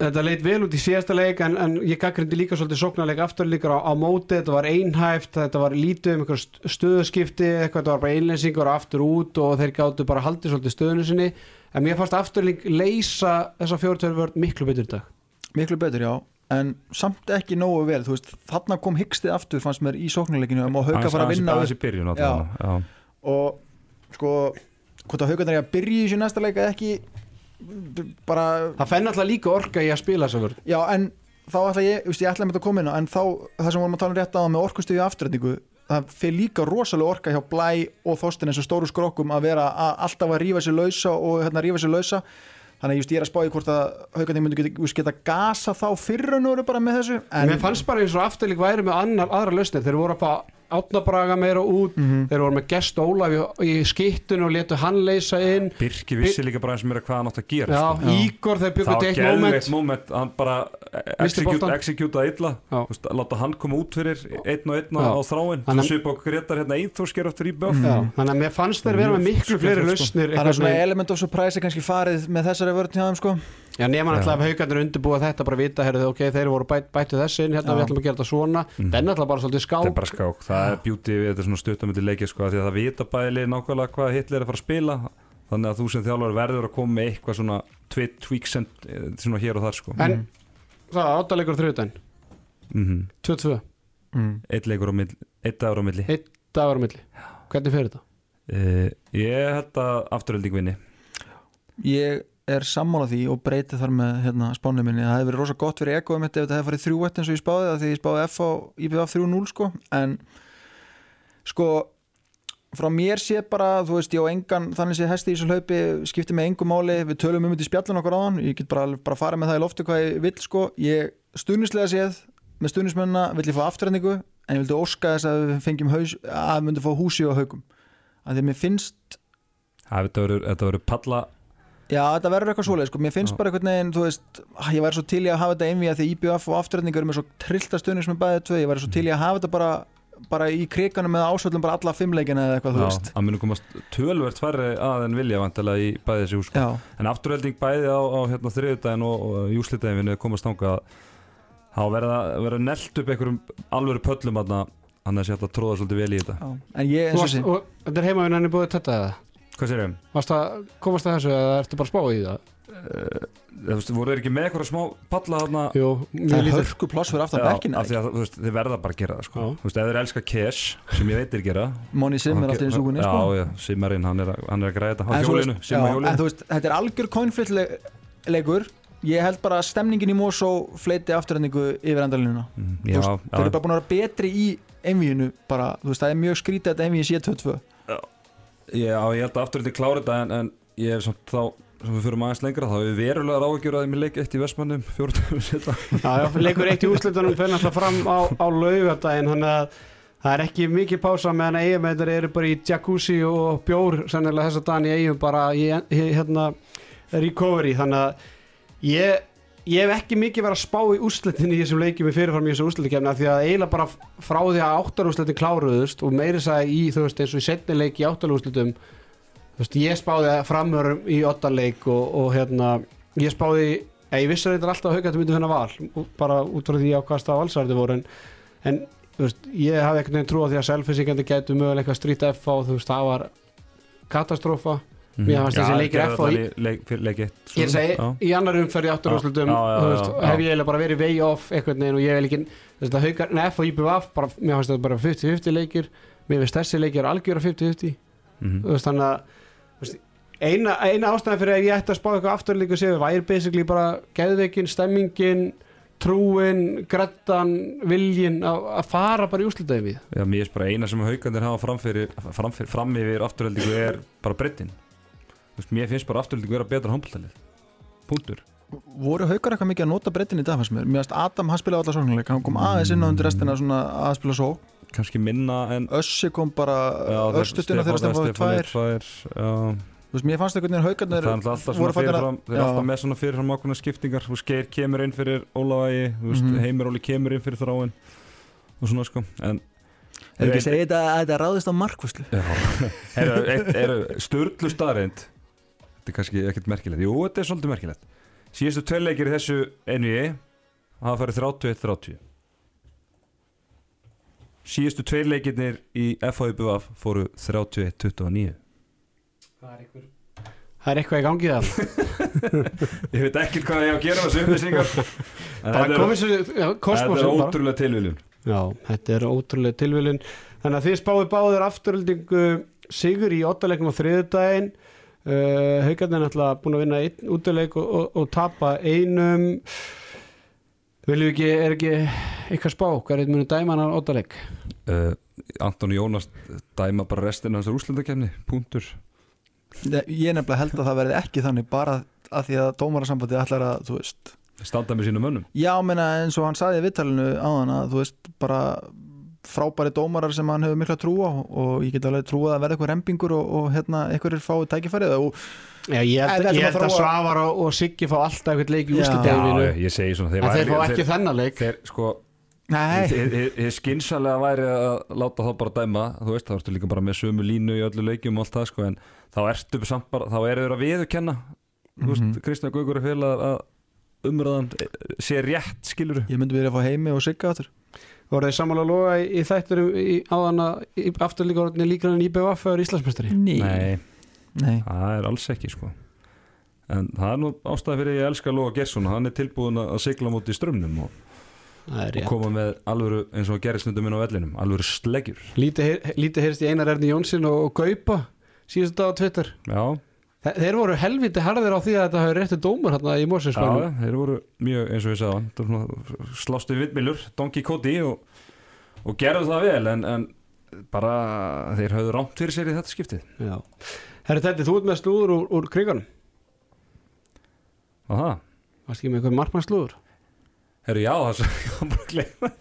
þetta leit vel út í síðasta leik en, en ég gaggrindi líka svolítið sóknarleik afturlíkar á, á móti, þetta var einhæft þetta var lítið um einhver st- stöðuskipti eitthvað, þetta var bara einlensingur aftur út og þeir gáttu bara haldið svolítið stöðunu sinni. En mér fannst afturlík leysa þessa fjóri tveirvörð miklu betur í dag. Miklu betur já. En samt ekki nógu vel þú veist, þarna kom hyggstið aftur fannst mér í sóknarleikinu og hauka fara að vinna aðeins í byrjun allavega já. og sko hvort að haugarnar bara, það fenn alltaf líka orka í að spila þessa vörð já en þá ætla ég, ég ætla að mynda að koma inn á en þá, það sem vorum að tala um rétt á með orkustöðu afturrætningu, það fyrir líka rosalega orka hjá Blæ og Þorstein eins og stóru skrokkum að vera að, alltaf að rífa sér lausa og hérna rífa sér lausa. Þannig just, ég er að spá í hvort að haugarnar myndu geta, geta gasa þá voru bara með þessu en, Mér fannst bara eins og afturlík væri með annar, aðra lausnir. Þeir voru að fá átnabraga meira út. Þeir voru með gest Ólaf í, í skittun og letu hann leysa inn. Birki vissi líka bara eins meira hvað hann átt að gera Já, sko. Ígor var til eitt moment. geðveikt moment. Hann bara execute illa. Veist, láta hann koma út fyrir einn og einn á þráin. Þannig- þú svipa okkur Gretar hérna einþórsker eftir í Já, þannig að mér fannst þeir vera með miklu fleiri skemmtilegt, sko. lausnir það er svona element of surprise er kannski farið með þessari vörn hjá þeim sko Já, nema náttúrulega að haugarnir undirbúa þetta bara vita, heyrðu, ok, þeir voru bætt, bættu þessi inn, hérna Já. við ætlum að gera þetta svona. Mhm. það er náttúrulega bara svolítið Það er skák bara skák, það er beauty við þetta svona stuttamöldi leikið sko, af því að það vita bæli nákvæmlega hvað Hitler er að fara að spila. Þannig að þú sem þjálfur verður að koma með eitthvað svona tweaks en, eh, svona hér og þar sko. En það, áttaleikur þrjóðdæn, mm 2-2 mm. eitt leikur á milli, eitt dagur á milli. Eitt dagur á milli, hvernig fer þetta? uh, ég held að afturölding vinni. Ég er sammála því og breyti þar með hérna, spánu minni. Það hefði verið rosa gott fyrir ekoðum þetta ef þetta hefði farið 3-1 eins og ég spáði það því ég spáði F á IBF 3-0 sko. En sko frá mér sé bara, þú veist, ég á engan þannig sé hesti í þessu hlaupi, skipti með engum máli. Við tölum um þetta í spjallun okkur áðan. Ég get bara, bara farið með það í loftu hvað ég vill sko. Ég stuðnislega séð með stuðnismennina vill ég fá afturhendingu en ég vildi óska þess að við fengjum haus, að við myndum fá húsi og haugum að því að mér finnst Það, þetta verður palla Já, þetta verður eitthvað svoleið, sko, mér finnst Já. bara einhvern veginn, þú veist, ah, ég væri svo til í að hafa þetta einvið að því IBF og afturrætningar eru með svo trillta stöðnir sem er bæðið tvö, ég væri svo til í að hafa þetta bara, bara í kriganum með ásvöldum bara alla fimmleikina eða eitthvað, þú Já, veist. að munu komast tölvert færri að en vilja vantilega í bæði þessi hús sko. Já, en afturölding bæði á, á hérna, þriðudaginn og, og júslitaginn við komast þangað þá verða, verða nelt upp einhverjum alvöru pöllum þarna hann er sér að tróða svolítið vel í þetta já, en ég, eins og varst, sé, og, þetta er heimavinn hann er búið þetta eða? Hvað sér ég? Varst að komast að þessu eða ertu bara að spá í það? Þú veist, voru þeir ekki með eitthvað smá palla þarna Jú, það mjög er lítið hörku pláss fyrir aftan Já, bekkin af því að þú veist, þið verða bara að gera það sko. Já. Þú veist, ef þeir elska cash sem ég veit þeir gera Moni Sim er alltaf í súkunni, sko. Já, já, Simmarinn, hann er, að- hann er að græða þetta á þú hjólinu, Simma já, hjólinu En þú veist, þetta er algjör coinflitt leikur, ég held bara að stemningin í Mosó fleiti afturrætningu yfir endalínuna. Mm, Já, veist, þeir eru já, bara búin að vera betri í einvíinu bara, þú veist, það er mjög skrítið að þetta einvíin sé 2-2. Já, ég held að afturölding klára þetta en, en ég hef samt þá sem við fyrir aðeins lengra, þá hefur við verulega ráðgjör að ég með leik eitt í Vestmannum, fjórtum setja Já, leikur eitt í úrslitunum fyrir náttúrulega fram á, á laugardaginn þannig að það er ekki mikið pása meðan eiginmeitar eru bara í jacuzzi og bjór sennilega þess að í eigum bara í hérna recovery. Þannig að ég, ég hef ekki mikið verið að spá í úrslitin í þessum leikjum í fyrirfram í þessum úrslitikefna því að eiginlega bara frá því að áttarúrslitin kláruðust og meiri sagði í þú veist eins og í setni leik í áttarúrslitum þú veist ég spáði framörum í ottarleik og, og hérna ég spáði ég vissi að þetta er alltaf haugættu myndi þennan val bara út frá því á hvað stað valsarði voru en, en þú veist, ég hafði ekkert neginn trú á því að selfisíkandi gætu möguleika strýta F á þú veist, það var katastrófa Mér fannst þessi leikir F og í- ég Já. í annar umferð í átturúrslutum Já, já, já, þú veist, já. hef ég eiginlega bara verið way off einhvern veginn og ég vil ekki þess að haukar, nei, F og bara, mér fannst þetta bara 50-50 leikir mér finnst þessi leikir algjör að 50-50 Mhm. þannig að eina, eina ástæðan fyrir að ég ætti að spá eitthvað afturlíku séu væri basically bara geðveikin, stemmingin trúin, grættan viljin að fara bara í úslitaði við Já, mér er bara eina sem haugandir hafa framfyrir, framfyrir, fram yfir afturöldingu er bara breytin veist, Mér finnst bara afturöldingu vera betra hómpaltalið Punktur. Voru haukar eitthvað mikið að nota breytin í dag fannst mér, mér finnst Adam hann spilaði allar sóknuleik hann kom aðeins inn á undir restina svona að spila svo. Kannski minna en Össi kom bara östutuna þegar Stefán fáið tvær tvær já. Þú veist, mér fannst einhvern veginn Það haukarnir er alltaf að- fyrirfram Þeir alltaf með svona fyrirfram ákveðna skiptingar. Þú veist, Geir kemur inn fyrir Ólavægi Þú veist, Mhm. Heimir Óli kemur inn fyrir þráin Og svona sko. En er ekki að segja þetta að þetta ráðist á markvæslu Já, eru, Þetta er kannski ekkert merkilegt. Jú, þetta er svolítið merkilegt. Síðustu tvei leikir í þessu NBA hafa farið 31-30 Síðustu tvei leikirnir í FHBF fóru 31-29 það er eitthvað í gangi það. Ég veit ekki hvað ég á að gera þessu upplýsingar. Þetta er- er bara. ótrúlega tilviljun. Já, þetta er ótrúlega tilviljun. Þannig að þið spáðu báður afturöldingu sigur í ottalegnum á þriðudaginn uh, Haukarnir er náttúrulega búin að vinna einn útileik og, og, og tapa einum. Viljum við ekki, er ekki eitthvað spá, hvað er þetta muni dæma hann á ottaleg? uh, Anton Jónas dæma bara restina hans úrslendakefni Puntur ég nefnilega held að það verði ekki þannig bara að því að dómarasambandi ætlar að þú veist Standa með sínum mönnum. Já, menna eins og hann saði í vittalinu áðan að þú veist bara frábæri dómarar sem hann hefur mikla trú á og ég get alveg trúið að verða eitthvað rempingur og, og hérna einhverjir fáið tækifærið og Já, ég held, er að að þróa- Svavar og, og Siggi fá alltaf eitthvað leik í svona En þeir fá ekki þeir, þennan leik. þeir sko nei, Þið skinsalega væri að láta þá bara dæma Þú veist, þá ertu líka bara með sömu línu í öllu leikjum og allt það sko En þá ertu samt bara, þá eru þeir að viðurkenna Þú veist, Mhm. Kristján Gaugur er félag að umræðan sé rétt skilur ég myndi verið að fá heimi og sigga áttur Voru þið sammála að loga í, í þættur í, áðan að afturlíka orðinni líka en IBVF er Íslandsmestari? nei, nei. það er alls ekki sko En það er nú ástæði fyrir ég elska Lóa Gersson Hann er tilbúin að sigla múti í strömmnum og, og koma með alvöru eins og gerist stundum inn á vellinum Alvöru sleggjur Lítið heyr- lítið heyrst í Einar Erni Jónsson og, og Gaupa síðust dag á Twitter. Já, Þeir voru helviti harðir á því að þetta hafi réttu dómar hérna í Já, Mósinsmælum. þeir voru mjög eins og ég sagði slástu vindmilur, Donkey Cody og, og gerðu það vel en, en bara þeir höfðu rámt fyrir sér í þetta skiptið Já. Herri Tetti, þú ert með slúður úr, úr kriganum. það, Varst ekki með eitthvað markmannslúður? herru já það er svo bara að gleyma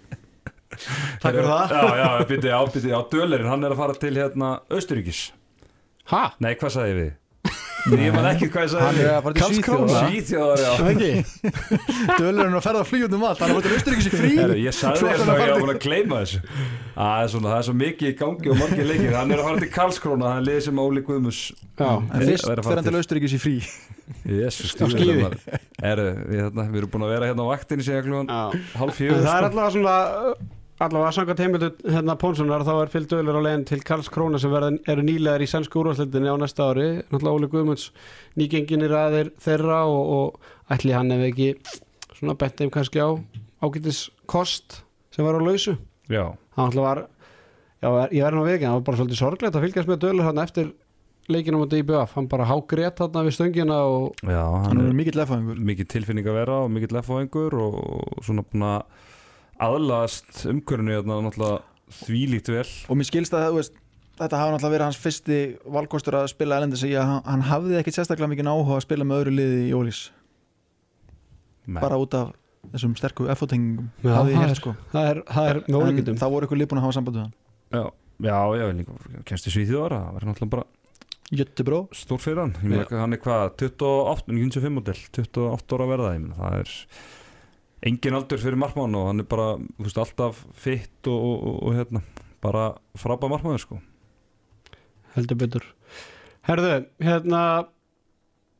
Takk fyrir það. Já, já, byrju, já, byrju, já, Dölerinn, hann er að fara til hérna Austuríkis Ha? Nei, hvað sagði ég við? Ég man ekki hvað ég hann sagði er að? Svíþjóðar Svíþjóðar, já ekki? dölurinn að ferða flýjum um allt hann er að fara til Austuríkis í frí Heru, ég sagði hann að og ég var búin að gleyma þessu Að það, er svona, það er svo mikið í gangi og margir leikir Hann er að fara til Karlskrona, hann liði sem Óli Guðmus Já. en er- fyrst er að fara fer hann til til. Austuríkis í frí Jesus, Á skíði. er, við, hérna, við erum búin að vera hérna á vaktinni síðan klugan Já. hálf En fjögur það er sko. allavega svona allavega samkvæmt heimildu hérna Pónsonar þá er fyllt öðlur á leiðin til Karls Króna sem verða, eru nýlegar í sænsku úrvarsleitinni á næsta ári. Náttúrulega Óli Guðmunds nýgenginir aðeir þeirra og, og ætli hann ef ekki svona bent þeim kannski á ágætis kost sem var á lausu. Já, hann alltaf var já, ég verði nú að vekja, það var bara svolítið sorglegt að fylgjast með dölur hann eftir leikinu á móti IBF hann bara hágrét þarna við stöngina og já hann hann er mikill lefæðingur mikið tilfinning að vera og mikið lefáingur og svona búin að aðlast umkörinu hérna náttúrulega þvílíkt vel. Og mér skilst að veist, þetta hafa náttúrulega verið hans fyrsti valkostur að spila elendis í að hann- hafði ekkit sérstaklega mikið áhuga að spila með öðru liði í Ólís. Men, bara út af þessum sterku FO-tengingum Já, hafði ég það hér er- sko. það er, það er en það voru eitthvað lífbúin að hafa samband við hann. Já, já, já, líka kemst í Svíþjóðara, það verður náttúrulega bara Jöttebró stór fyrir hann Ég meina, hann er hvað, 28, 95 model 28 ára verða, ég meina, það er engin aldur fyrir markmann og hann er bara, veist, alltaf fitt og, og, og, og hérna, bara frábæð markmann, sko. Heldur betur. Herðu, hérna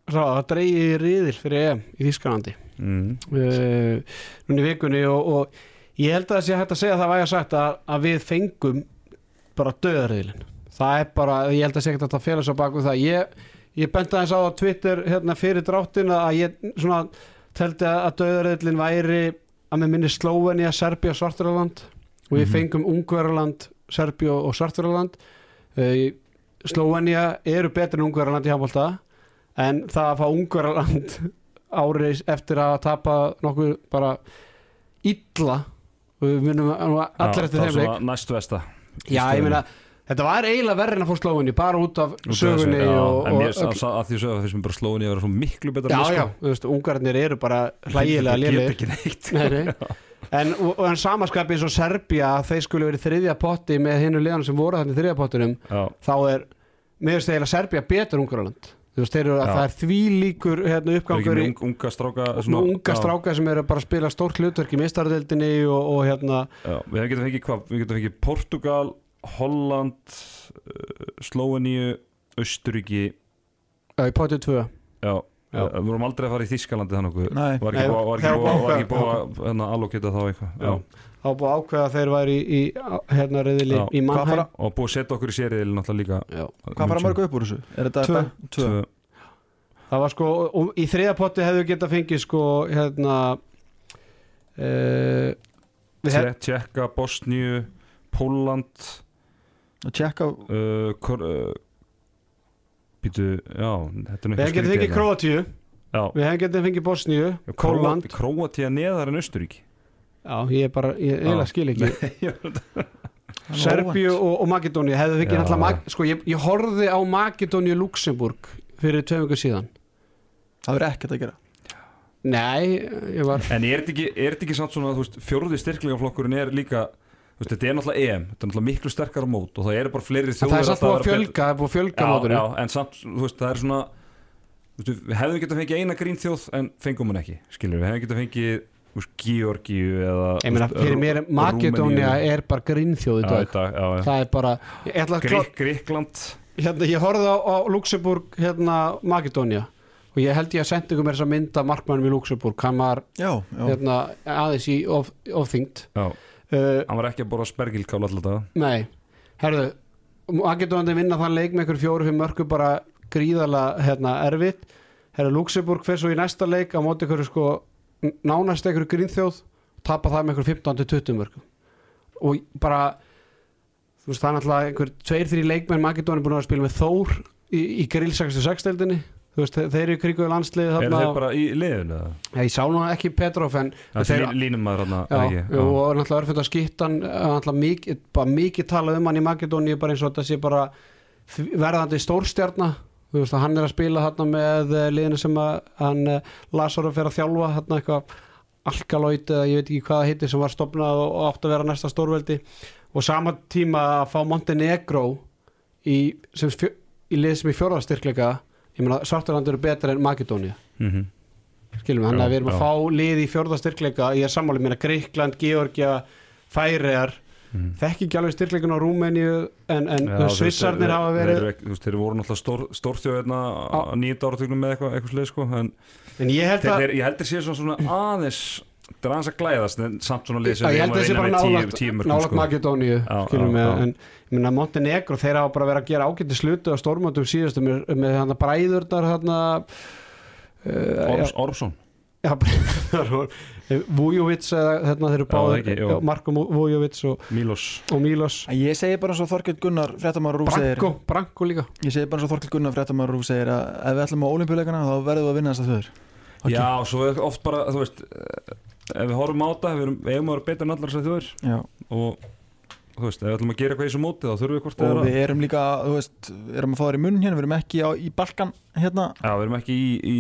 það dreigi riðil fyrir EM í Þískanandi mm. uh, núna í vikunni og, og ég held að það sé hægt að segja það væga sagt að, að við fengum bara döðariðilin það er bara, ég held að hægt að fela svo baku það. Ég, ég benti aðeins á á Twitter hérna fyrir dráttin að ég svona teldi að döðariðilin væri að með minni Slóvenja, Serbia, Svarturland og við Mhm. fengum Ungverland, Serbia og Svarturland uh, Slóvenja eru betur en Ungverland í handbólta en það að fá Ungverjaland árið eftir að tapa nokkuð bara illa. Og við munum allir eftir þeim leik. já ég meina þetta var eiginlega verri en að fá slóinni bara út af sögunni já, og, en og mér að, því að þessum bara slóin ég að vera svo miklu betra já já, sko. þú veist, ungarnir eru bara hlægilega Þeir lélegir. geta ekki neitt. Nei, nei. En, en samaskapið eins og Serbia þeir skulle verið þriðja potti með hinnu liðanum sem voru þannig þriðja pottinum já, þá er, mér finnst eiginlega Serbia betur Ungarland. Þú veist, þeir eru að það er því líkur hérna, ekki uppgangur í ung, unga stráka svona? unga stráka sem eru bara að spila stórt hlutverk í mistardeldinni og, og hérna já, við getum fengið Holland uh, Slóeníu Östuríki já, í pottið tvö já, Já. Uh, við vorum aldrei að fara í Þískalandi þannig okkur Nei. var ekki búið var var að hérna, allokita þá eitthvað já. þá búið að ákveða að þeir væri í, í hérna reyðili Já. í fara, og búið að setja okkur í sériðil náttúrulega líka Já. hvað fara mörg upp úr þessu? Er þetta Tvö. bara- tvö? Tvö. það var sko, og í þriðja potti hefðu getað fengið sko hérna uh, Tje- Tjekka, Bosníu Póland Að tjekka uh, kor, uh, Býtu, já er nú við hefum skrítið fengið hérna. Króatíu. Já, við hefum getað fengið Bosníu Króatía neðar en Östuríki Já, ég er bara, ég eiginlega skil ekki. Er Serbíu og, og Makedóni hefðu fengið Já. Mag- sko, ég, ég horfði á Makedóni Luxemburg fyrir tveim vikur síðan. Það verður ekkert að gera. Nei, ég var En er þetta ekki, er ekki samt svona þú veist, Fjórði styrklegaflokkurinn er líka veist, Þetta er náttúrulega EM Þetta er náttúrulega miklu sterkara mót Og það eru bara fleiri en þjóðir það er samt búið að vera fjölga það er búið að fjölga já, en samt, þú veist, það er svona veist, við hefðum getað fengið eina grínþjóð en fengum hann ekki, skilur við hefðum getað fengið þú veist, Georgíu eða Ég meina, fyrir mér, Makedónia er bara grínþjóð í já, dag. í dag, já, já. Það er bara, ég ætla að klá, Grík, Gríkland hérna, ég horfði á, á Luxemburg, hérna, Makedónia og ég held ég að senda ykkur mér þess að mynda markmannum í Luxemburg, hann var Já, já. hérna, aðeins í of, ofþyngd. Já, uh, hann var ekki að borða spergilkál alltaf það Nei, herðu Makedóni vinna þann leik með ykkur fjóru fyrir mörku bara gríðarlega hérna, erfitt. Herðu Luxemburg fyrir svo í næsta leik á móti ykkur sko nánast ykkur grínþjóð tapa það með ykkur 15-20 mörku og bara þú veist það er náttúrulega einhver tveir þrý leikmenn Makedóni búin að spila með Þór í, í grill 66 deildinni. þú veist þeir eru í kringuðu landsliði er þeir bara í liðinu ja, ég sá nú ekki Petrov en það þeir- línum maður hann Já, jú, og náttúrulega örfund að skipta hann náttúrulega mikið, mikið talað um hann í Makedóni bara eins og þetta sé bara verðandi stórstjarna. Þú veist hann er að spila þarna með eh, liðinu sem hann eh, Lazarov fer að þjálfa þarna eitthvað Alkaloid eða ég veit ekki hvað það heitir sem var stopnað og, átt að vera næsta stórveldi. Og sama tíma að fá Montenegro í, í lið sem í fjórðastyrkleika meina Svarturland eru betra en Makedónia mm -hmm. skilum við, þannig að við erum að já. fá lið í fjórðastyrkleika ég er sammáli mér að Greikland, Georgia Færiðar, Mhm. þekki ekki alveg styrkleikin á Rúmeníu en, en ja, Svissarnir hafa verið þú veist, þeir voru náttúrulega stór, stórþjóð hérna á nýjönda áratugnum með eitthvað, eitthvað sleið sko, en en ég held að þeir, ég heldur sé svona, svona aðeins það er aðeins að glæðast en samt svona lið sem að ég við held að þessi bara vinna með nálagt, sko. Makedóníu en ég meina Montenegro þeir hafa bara verið að gera ágætti slutu á stórmöndum síðustu með, með hann bræðurnar hann uh, Ormsson já, bræðurnar Vujovic hérna þeir eru báður Marko Vujovic og, Milos. og Milos. Ég segi bara eins og Þorkell Gunnar Branko, Branko líka. Ég segi bara eins og Þorkell Gunnar fréttamaður Rúf segir að ef við ætlum á olimpíuleikana þá verðum við að vinna þess að Ok. Já, svo oft bara, þú veist ef við horfum á þetta, við erum, við eigum að vera betur en allar þessar þjóðir Já. og þú veist, ef við ætlum að gera eitthvað í þessu móti þá þurfum við hvort og eða við erum líka, þú veist, erum að fá þær í munn hérna, við erum ekki á, í Balkan hérna Já, við erum ekki í, í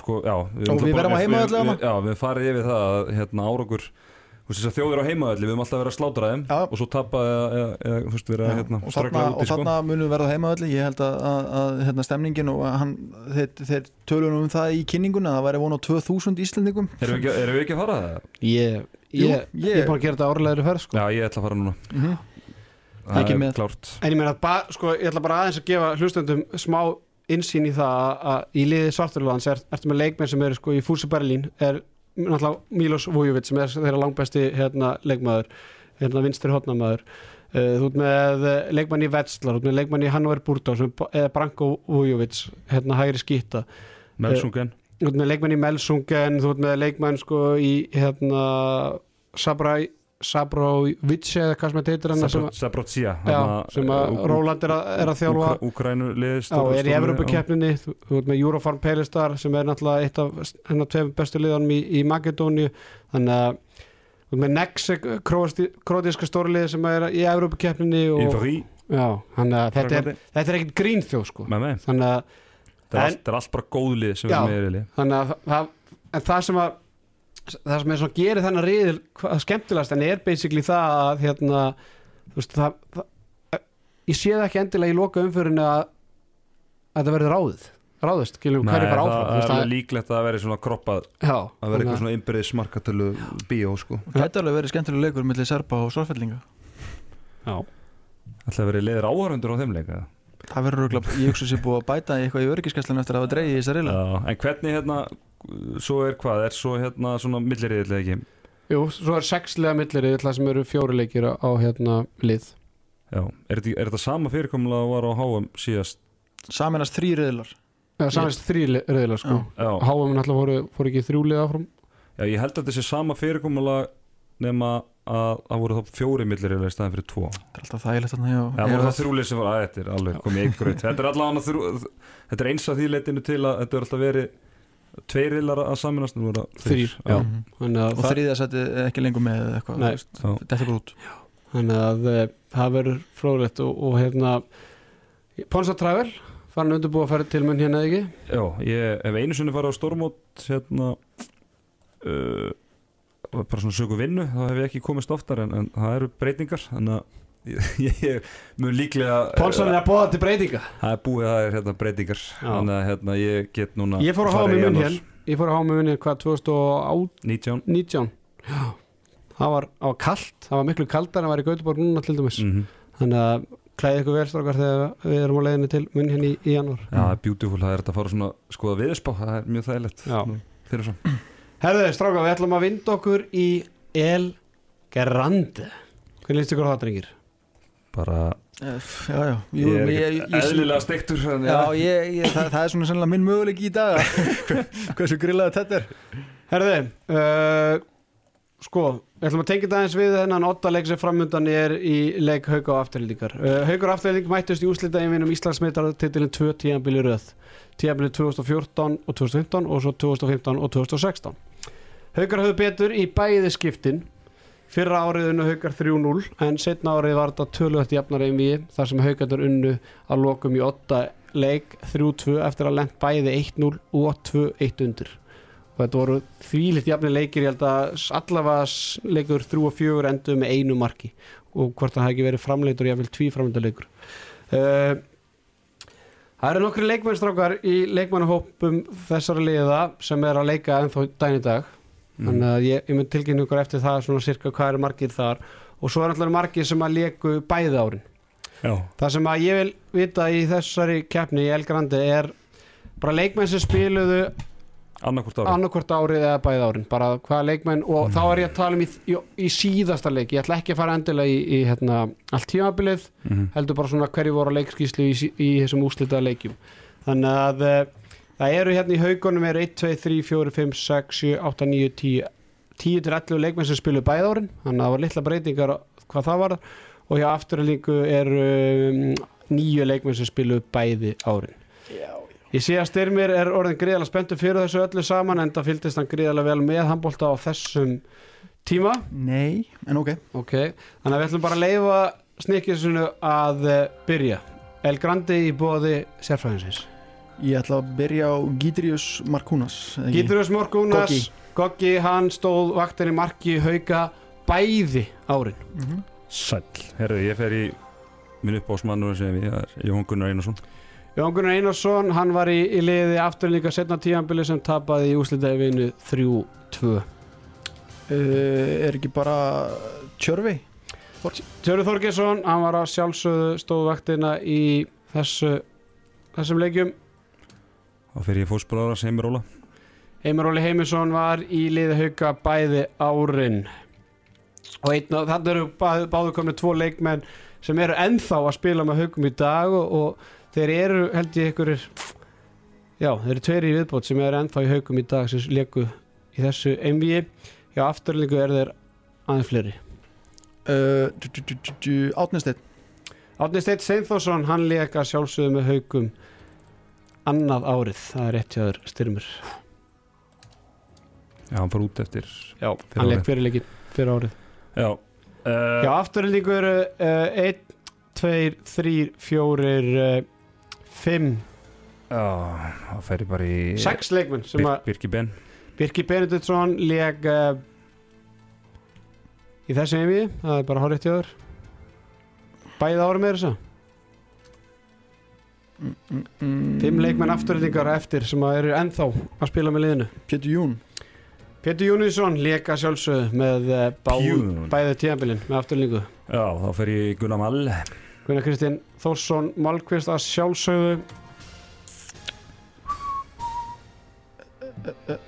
sko, já Við Og við verðum við- þarna? við- Já, við farið yfir það að hérna Þú veist þess að þjóðir á heimavelli, við höfum alltaf verið að slátra þeim Já. og svo tapa eða, eða, eða þú veist, verið að hérna, og ströggla þarna, úti, og þarna munum við verða heimaðalli ég held að, að, að hérna, stemningin og að hann, þeir, þeir tölunum um það í kynninguna það væri von á 2000 Íslendingum Erum við ekki, erum við ekki að fara það? Ég, ég, ég, ég- er bara að gera þetta árlegri ferð sko. Já, ég ætla að fara núna Mhm. Það Ekki er með. klárt En ég meina, ba, sko, ég ætla bara aðeins að gefa hlustendum smá insýn í það að, að í liði Svarturlands er, ertu með leikmenn sem eru sko í Fúsi Berlín er náttúrulega Milos Vujovic sem er þeirra langbesti hérna, leikmaður hérna vinstri hotnamaður uh, þú ert með eh, leikmann í Vetslar þú ert með leikmann í Hannover Burda sem er Branko Vujovic hérna hægri skýta Melsungen. þú ert með leikmann í Melsungen þú ert með leikmann sko í hérna Sabrai Sabrovic eða hvað sem þetta heitir hann já, sem að Róland er að, er að þjálfa. Úkrænu liðist Já, er í Evropakeppninni, þú ert með Eurofarm Pelistar sem er náttúrulega eitt af hennar tveim bestu liðanum í, í Makedóniu þannig að þú ert með Nexek krótíska stórliði sem er í og já, þannig að þetta er, þetta er ekkert grínþjóð sko. Þannig að, Það er allt- bara góð lið sem við með í lið þannig að það sem að það sem er svona gerir þennan riðil skemmtilegast en er basically það að hérna, þú veist það, það ég sé það ekki endilega í loka umfyrin að, að það verður ráðið. Ráðist, skilum, hverju bara áfram það er alveg líklegt að það veri svona kroppað já, að vera eitthvað svona innbyrðið smarkatölu bíó sko. Það gæti alveg verið skemmtilega leikur millir Serba og Svarfellinga já, Ætla að vera liðir áhörundur á þeim leika Það verður örugglega, ég hugsa sér búið að bæta eitthvað í öryggiskesslanu eftir að hafa dreigið í þessa reyla Já, en hvernig hérna svo er hvað, er svo hérna svona milliriðilega ekki? Jú, svo er sexlega millir það sem eru fjóri leikir á, hérna lið. Já, er þetta, er þetta sama fyrirkomulega að var á HM síðast? Saminast þrý reyðlar Já, samist þrý riðilega sko. Já, Háum náttúrulega voru, fóru ekki þrjúlið áfram. Já ég held að þetta sé sama fyrirkomulega nema að það voru þá fjóri milliriðilega í staðin fyrir tvo. Það er alltaf þægilegt þarna hjá Já, það voru það þrjúlið sem var að þetta er alveg komið einhverjum Þetta er þetta er eins að því leitinu til að þetta er alltaf verið tveir riðlar að saminast nú er það já. Mhm. Þannig að Og það, þriðja seti er ekki lengur með eða eitthvað. Þetta er bara út þannig að e, það verður fróðlegt og, og hérna Ponsa Travel farin undirbúið að fara til mun hérna eða ekki Já, ég hef einu sinni farið á stórmót hérna uh, bara svona sögu vinnu þá hef ég ekki komist oftar en, en það eru breytingar þannig að ég, ég mun líklega Ponsan er að bóða til breytinga. Það er búið það er hérna breytingar. Þannig að hérna ég get núna Ég fór að hafa farið með mun hér Ég fór að hafa með mun hér hvað 2019 19 Það var, var kalt, það var miklu kaldar en var í Gautaborg núna til dæmis. Mm Þannig að klæði ykkur velstrákar þegar við erum á leiðinni til mun hérna í, í janúar. Já, það er beautiful, það er þetta að fara svona skoða viðspá, það er mjög þægilegt. Herðu, strákar, við ætlum að vinda okkur í El Grande. Hvernig líst ykkur á það, drengir? Bara Já, já Jú, ég ég- ekki ég- ég- eðlilega steiktur en Já, ég, ég, það, það er svona sennilega minn möguleik í dag Hversu grillað þetta er Herðu, uh, sko, við ætlum að tengja þetta aðeins við þennan otta leik sem framundan er í leik Hauka og Afturlíkar. Uh, Hauka og Afturlík mættust í úslita einvinum Íslandsmeitar titilin 2 tíðanbili röð. Tíðanbili 2014 og 2015 og svo 2015 og 2016. Haukar höfðu betur í bæði skiptin. Fyrra árið unnu Haukar 3-0 en setna árið var þetta tölvögt jafnar einvið þar sem Haukarnir unnu að lokum í otta leik 3-2 eftir að lent bæði 1-0 og 2-1 undir. Og þetta voru þvílitt jafnir leikir ég held að allavega leikur 3 og 4 endur með einu marki. Og hvort það hafi ekki verið framleitur ég vil tví framleitur leikur uh, Það eru nokkri leikmennstrákar í leikmannahópum þessara liða sem er að leika ennþá dæn í dag Mm. þannig að ég, ég mun tilkynna ykkur eftir það svona cirka hvað eru margir þar. Og svo er alltaf margir sem að leku bæði árin. Já, Það sem að ég vil vita í þessari keppni í El Grande er bara leikmenn sem spiluðu annarkvort ári árið eða bæði árin. Bara hvaða leikmenn og þá er ég að tala um í, í, í síðasta leik, ég ætla ekki að fara endilega í, í hérna, allt tímabilið Mhm. heldur bara svona hverju voru leikskíslu í, þessum úslita leikjum þannig að eh, það eru hérna í haugunum er 1, 2, 3, 4, 5, 6, 7, 8, 9, 10 10 til 11 leikmenn sem spilu bæði árin. Þannig að það var litla breytingar hvað það var. Og hjá afturlíku er um, nýju leikmenn sem spilu bæði árin. Ég sé að Styrmir er orðin gríðalega spenntur fyrir þessu öllu saman en það fylgdist hann gríðalega vel með handbólta á þessum tíma. Nei, en ok. Ok, þannig að við ætlum bara að leifa snikkisunu að eh, byrja. El Grandi í bóði sérfræðinsins Ég ætla að byrja á Gídrius Markúnas eða ekki? Gíturus Morgunas Goggi. Goggi, hann stóð vaktin í marki hauka bæði árin Mhm. Sæll, herðu, ég fer í minn uppásmannur sem við, það er Jón Gunnar Einarsson Jón Gunnar Einarsson, hann var í, í liði afturlíka setna tíambili sem tapaði í úslitaði vinnu 3-2 Uh, er ekki bara Tjörfi Tjóri Þorgesson, hann var að sjálfsögðu stóð vaktina í þessu, þessum leikjum þá fer ég sem er Óla. Heimir Óli Heimisson var í liði hauka bæði árin. Og einn og þannig eru báðu, báðu komið tvo leikmenn sem eru ennþá að spila með haukum í dag og, og þeir eru held ég ykkur já, þeir eru tveiri í viðbót sem eru ennþá í haukum í dag sem leku í þessu MV hjá afturlingu er þeir aðeins fleiri. Uh, Átni Steit Seinþórsson, hann leka sjálfsögðu með haugum annað árið, það er rétt hjá þér styrmur Já, hann fór út eftir Já, hann leik fyrir leikin fyrir árið. Já, uh, Já, afturlíku eru 1, 2, 3, 4 5, já það ég bara í 6 leikmenn Bir, Birki Ben. Birki Benediktsson leik uh, í þessu heimi. Það er bara horrið hjá þér. Bæði ára með þess að Fimm leikmenn afturlíkar eftir sem eru ennþá að spila með liðinu. Pétur Jún. Pétur Júniðsson leka sjálfsögðu með uh, bá, Pjún. bæði tíðanbylinn með afturlíku Já, þá fer ég Gunnar Mall. Gunnar Kristinn Þórsson Malkvist að sjálfsögðu.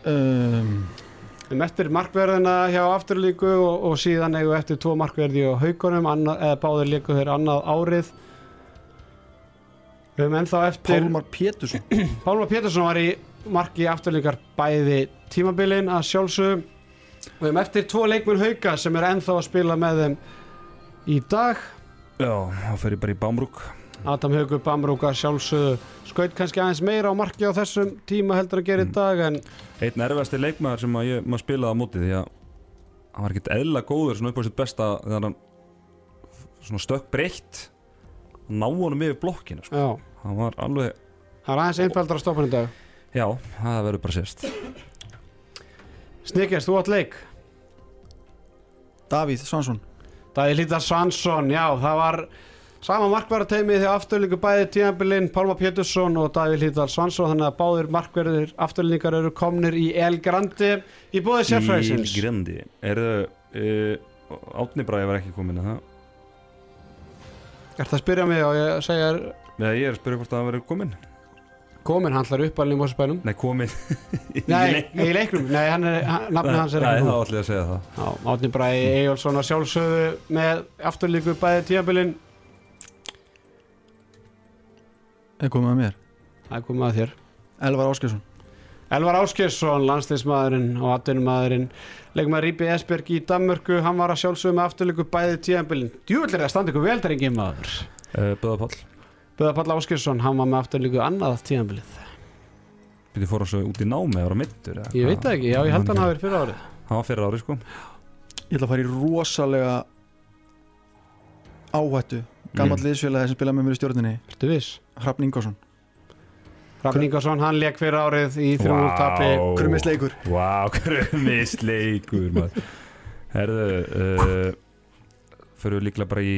Um, um eftir markverðina hjá afturlíku og, og síðan eigum við eftir tvo markverði á haugunum annað, eða báðir líku þeir annað árið við höfum ennþá eftir Pálmar Pétursson. Pálmar Pétursson var í marki afturlíkar bæði tímabilin að sjálfsögum við höfum eftir tvo leikmenn hauga sem er ennþá að spila með þeim í dag. Já, þá fer ég bara í Bámrúk Adam Haugur Bamrúka sjálfsögðu. Skaut kannski aðeins meira á marki á þessum tíma heldur að gera í dag en Einn erfasti leikmaður sem að ég maður spilaði á móti því að hann var ekkert eðla góður svona upp á sitt besta þegar hann svona stökk breytt ná honum yfir blokkinu sko. já, hann var alveg, það er aðeins einfaldar að stoppa hann í dag. Já, það verður bara sérst Snikkjast, þú átt leik. Davíð Svansson. Daði Lítar Svansson, já, það var sama markverðarteimið því afturlíku bæði tíðanbilinn, Pálma Pétursson og Daði Lítar Svansson, þannig að báðir markverðir afturlíkar eru komnir í El Grande í bóði sérfræðisins. Í grandi Erðu, uh, Átni Bræði var ekki komin að það Er það að spyrja mig og ég segja er Nei, ég er að spyrja hvort það verður komin komin, hann hlær upp alveg í Mósabænum? Nei, komin Nei, í leiknum, nei, hann er, hann, nafni hans er Nei, komið. ætlum ég að segja það. Já, Átni Bræði Eyjólfsson að sjálfsögðu með afturlíku bæði tíðanbilinn, er komið að mér? Það er komið að þér. Elvar Áskjörsson Elvar Áskjörsson, landsliðsmaðurinn og atvinnumaðurinn. Leikmaður Rípi Esberg í Danmörku hann var að sjálfsögum með afturlíku bæði tíðanbylinn djúvillir að standa ykkur vel þar engin maður. Uh, Böða Páll. Böða Pall Áskjörsson, hann var með afturlíku annað tíðanbylið Byrði fór svo út í námi ára mittur ég veit það ekki, já ég held að hann hafi verið fyrir árið. Hann var fyrir ári sko. Ég ætla að fara í rosalega áhættu Gammal Mm. liðsfélagi sem spilaði með mér í stjórninni? Hrafn Ingvarsson Rafn Ingarsson, hann leik fyrir árið í þrjú Vá. tapi Krummisleikur. Vá, krummisleikur maður. Herðu uh, Fyrir við líklega bara í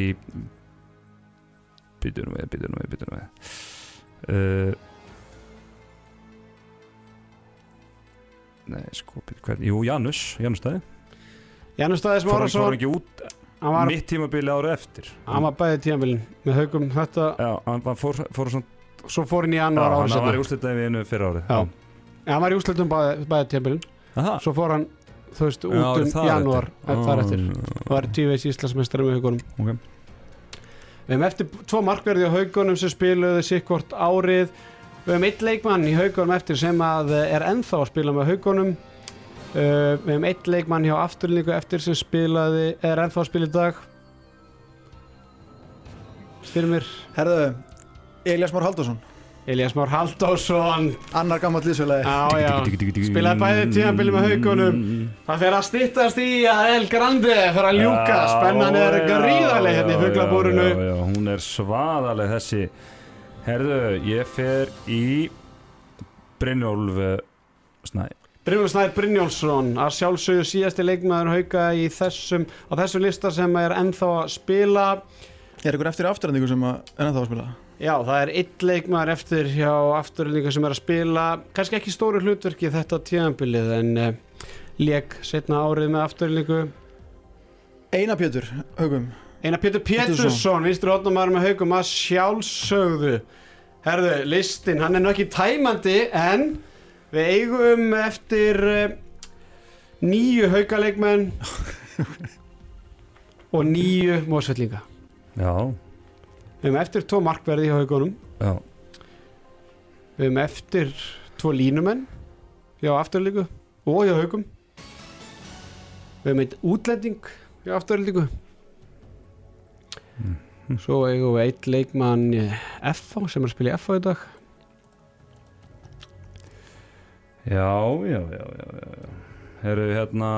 Býtum við, býtum við, býtum við. Uh, Nei, sko, býtum hvern Jú, Janus, Janus stæði. Janus Staðis Fór hann ekki út hann var, mitt tímabili ára eftir. Hann var bæði tíðanbylinn með haugum þetta, Já, hann hann fór, fór svona svo fór hann í annar árið hann var í setna úrslitaði við einu fyrir. Já, hann var í úrslutum bæði, bæði tíðanbylinn Aha. svo fór hann, þú veist, út um það janúar eftir. þar eftir Ah, og var tíveis Íslandsmeistari með haugunum. Við hefum eftir tvo markverði á haugunum sem spiluðu sikkort árið. Við hefum eitt leikmann í haugunum eftir sem að er ennþá að spila með haugunum. Uh, Við hefum eitt leikmann hjá afturlíku eftir sem spilaði er ennþá að spila í dag. Styrmir. Herðu, Elias Már Halldórsson. Elias Már Halldórsson. Annar gammal liðsfélagi. Já, já. Spilaði bæði tíðanbili með haugunum Það fer að styttast í að El Grande fer að ljúka. Spennan er gríðarlega hérna í já, hún er svaðaleg þessi. Herðu, ég fer í Brynjólf Snæ Brynjólfur Snær Brynjólfsson. Að sjálfsögðu síðasti leikmaður hauka í þessum, á þessum lista sem er ennþá að spila. Er ykkur eftir afturhendingu sem að er ennþá að spila? Já, það er eitt leikmaður eftir hjá afturlíka sem er að spila kannski ekki stóru hlutverki þetta tíðanbilið en uh, leik setna árið með afturlíku Einar Pétur, haugum. Einar Pétur Pétursson, vinstur hótnumar með haugum að sjálfsögðu. Herðu, listin, hann er nú ekki tæmandi en við eigum eftir uh, nýju haugaleikmenn og nýju mósvellinga já, Við höfum eftir tvo markverði í haugunum já, Við höfum eftir tvo línumenn hjá afturlíku og hjá haugum Við höfum eitt útlending hjá afturlíku Svo eigum við eitt leikmann FH sem er að spila í FH í dag. Já, já, já, já, já, já. Herru, hérna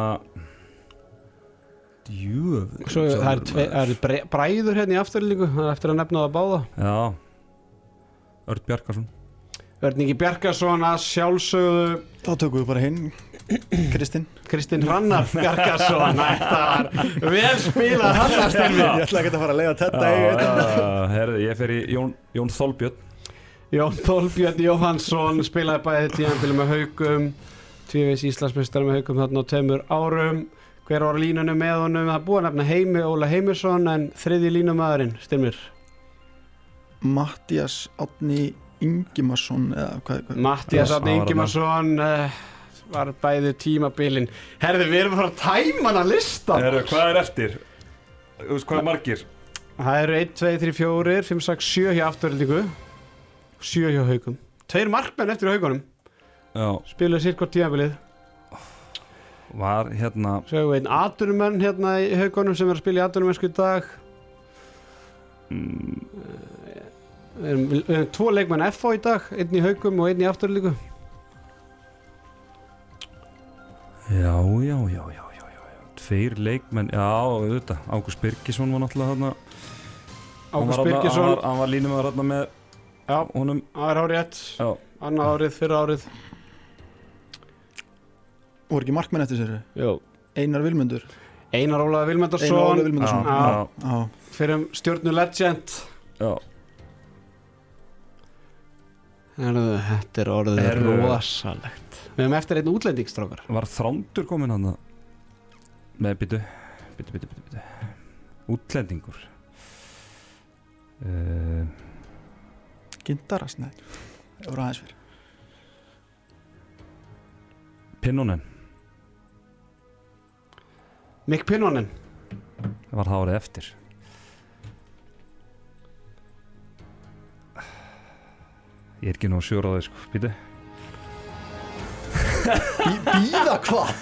Djöfull. Svo það er, tve, er bræður hérna í afturlíku Það er eftir að nefna það báða. Já. Örd Bjarkarsson Örningi Bjarkarsson að sjálfsögðu. Þá tökum við bara hinn Kristinn. Kristinn Hrannar Bjarkarsson Þetta var vel spilað Hrannarstyrmi Ég ætla ekki að fara að lega þetta. ég fer í Jón, Jón Þolbjörn Jón Þólbjörn Jóhansson spilaði bæði tíðanbili með haugum tvívegis Íslandsmeistar með haugum þarna á tveimur árum hver var línunum með honum? Það búið að nefna Heimi Óla Heimisson en þriði línumæðurinn, styrmir? Mattias Átni Ingimarsson eða hvað, hvað Mattias Átni Ingimarsson uh, var bæði tímabilin. Herði við erum að fara að lista Herru, hvað er eftir? Þú veist, hvað er margir? það eru 1, 2, 3, 4, 5, 6, 7 hjá afturöldingu 7 hjá haugum tveir markmenn eftir haugunum Já, spiluðu sirkort tímabilið var hérna Svo hefur við einn aturumenn hérna í haugunum sem er að spila í aturumennsku í dag. Mm, Við erum, við erum tvo leikmenn FH í dag Einn í haugum og einn í afturlíku. Já, já, já, já, já, já, Tveir leikmenn, já, auðvitað. Ágúst Birgisson var náttúrulega þarna. Hann Ágúst Birgisson. Hann var, var línum að þarna með Já, honum. það er árið ett Annað árið, fyrra árið voru ekki markmenn eftir sér? Jó. Einar Vilmundur. Einar Ólaður Einar Vilmundarsson Ólaður Vilmundarsson já, Já. já, Já, Fyrir um stjórnu legend. Já. Herðu, Þetta er orðið Herðu. rosalegt. Við hefum eftir einn útlendingstrákar. Var þrándur komin hann með byttu byttu, byttu, byttu, byttu útlendingur. Uh, Gindarast, nei. Það voru aðeins fyrir Pinnonen Mikk Pinnonen var það árið eftir? Ég er ekki nú sjóraði sko, byttu Bí, Býða hvað?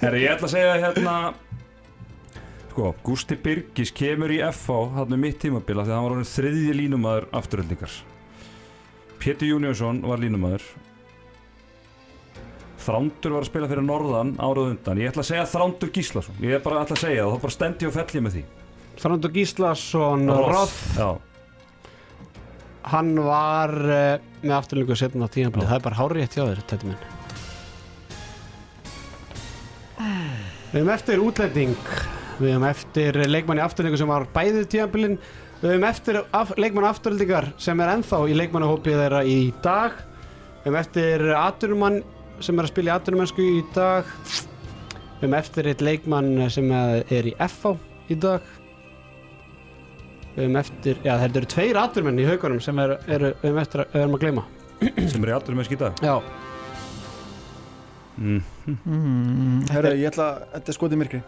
Herri, ég ætla að segja hérna Sko, Gústi Birgis kemur í FH hann er mitt tímabila þegar hann var þriðji línumæður afturöldingar Pétur Júniusson var línumæður Þrándur var að spila fyrir Norðan árað undan. Ég ætla að segja Þrándur Gíslason. Ég er bara ætla að segja það, þá bara stendi ég og felli með því. Þrandur Gíslason Roth Já, Hann var uh, með afturlíku setna á tíðanbilið Já. Það er bara hárið hjá þér, þetta minn. Við hefum eftir útlending. Við hefum eftir leikmanni afturlíku sem var bæðið tíðanbilin Við hefum eftir af, leikmanni afturlíkar sem er ennþá í leikmannahópið þeirra í dag. Við hefum eftir aturumann sem er að spila í aturumennsku í dag. Við hefum eftir eitt leikmann sem er í FH í dag. Við hefum eftir, já þetta eru tveir aturmenn í haugunum sem eru, eru, við hefum eftir að, að gleyma. Sem er í allir með skýta Já, mm. mm, Herra, ég ætla Þetta er skotið myrkri.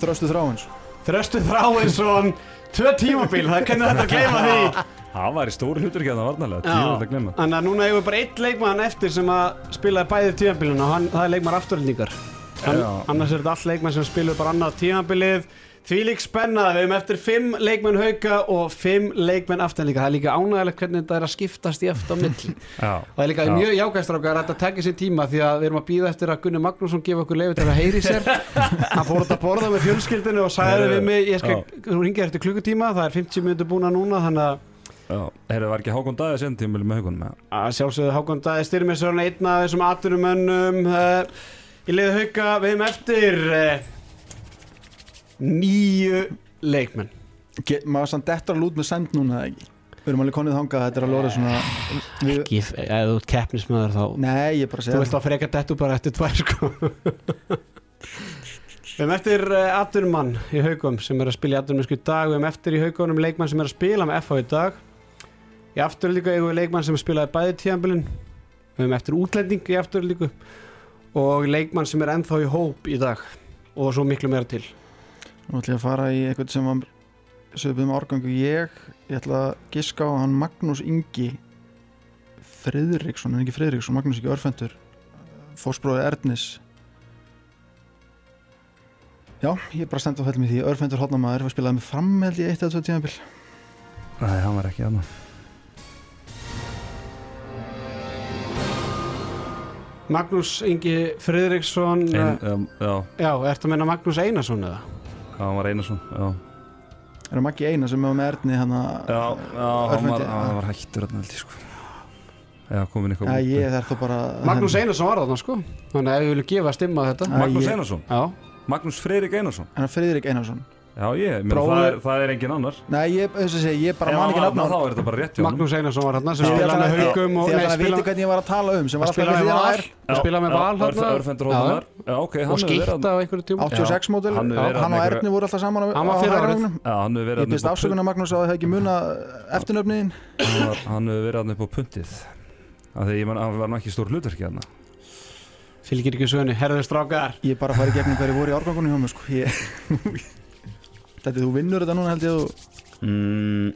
Þröstu þráins. Þröstu Þráinsson Tvö tímabil, það kennir þetta að gleyma því Það var í stóri hlutur ekki að það varnalega Já. Tíu að glemma Þannig að núna hefur bara eitt leikmann eftir sem að spilaði bæði tímabilin og hann, það er leikmann afturhaldningar annars er þetta all leikmann sem spilaði bara annað tímabilið. Því lík spennað, við hefum eftir fimm leikmenn hauka og fimm leikmenn afturhaldningar Það er líka ánægilegt hvernig þetta er að skiptast í eftir á milli. Já, Það er líka Já. mjög jákvæðstrákar að þetta tekja sér tíma því að við erum að býða eftir að Gunni Magnússon gefa okkur leiði til að heyri sér. Hann fór út að borða með fjölskyldinu og Heyrðu, við mig, ég skal, ringir eftir klukkutíma það er 50 minútur búna núna þannig að já. Herri, var ekki Hákon Dæði sen tímabili með haugunum með að sjálfsögðu Hákon Dæði Styrmisson einn af þessum aturumönnum uh, í liði hauka við hefum eftir uh, nýju leikmenn. Ge- Maður sann dettur að lút með send núna eða ekki? Við erum alveg konið þangað Þetta er alveg orðið svona við, ekki, ef þú ert keppnismöður þá Nei, ég bara að Þú segja vilt þá freka dettu bara eftir tvær sko. Við hefum eftir uh, aturmann í haugum sem er að spila í aturmennsku í dag. Við hefum eftir í haugunum leikmann sem er að spila með FH í dag Í afturlíku eigum við leikmann sem spilaði bæði tíðanbylun Við hefum eftir útlending í afturlíku Og leikmann sem er ennþá í hóp í dag Og svo miklu meira til. Nú ætlum ég að fara í eitthvað sem var sögum árgangu ég. Ég ætla að giska á hann Magnús Ingi Friðriksson, en ekki Friðriksson? Magnús ekki Örfendur Fórsbróði Ernis. Já, ég er bara stend á fællum í því. Örfendur Hotnamaður var spilaði með fram held ég eitt eða tvö tímabil. Nei, hann var ekki hann Magnús Ingi Friðriksson Ein, uh, um, Já, Já, ertu að menna Magnús Einarsson eða? hann var Einarsson Já, Er það Maggi Eina sem er með Erni hann að já, já hann, var, já. hann var hættur hann held ég sko. Já, komin eitthvað Já, út. ég þarf þá bara Magnús Einarsson var þarna sko. Þannig að ef við viljum gefa stimma á þetta. Magnús ég- Einarsson? Já, Magnús Freyrik Einarsson? En Friðrik Einarsson Já, ég, menn, Bróðir- það, er, það er engin annar. Nei, ég, þess að segja, ég bara Ef man hann ekki var nafna þarna, þá er þetta bara rétt hjá honum. Magnús Einarsson var hérna sem spilaði með haugum og því að nei, hann viti spilaði hvernig ég var að tala um sem var alltaf spilaði við með val. Hann spilaði með val Örf- hérna Örfendur Já, Hóttunar Já, ok, hann og hefur verið skýtta á einhverju tjúm 86 mótil, Hann hefur verið hann og þarna Erni voru alltaf saman á, Hann var á fyrra árið. vagnum. Já, hann hefur verið Ég þarna byrst upp á afsökunar Magnús að það hefði ekki muna eftirnöfniðin punt- hann var- Hann hefur verið hann upp á puntið. Af því ég man, hann var nú ekki stór hlutverki hann Fylgir ekki sögni, herður strákar. Ég bara í gegnum hverju voru í árgangunum hjá mig sko. ég... Þetta þú vinnur þetta núna held ég þú mm,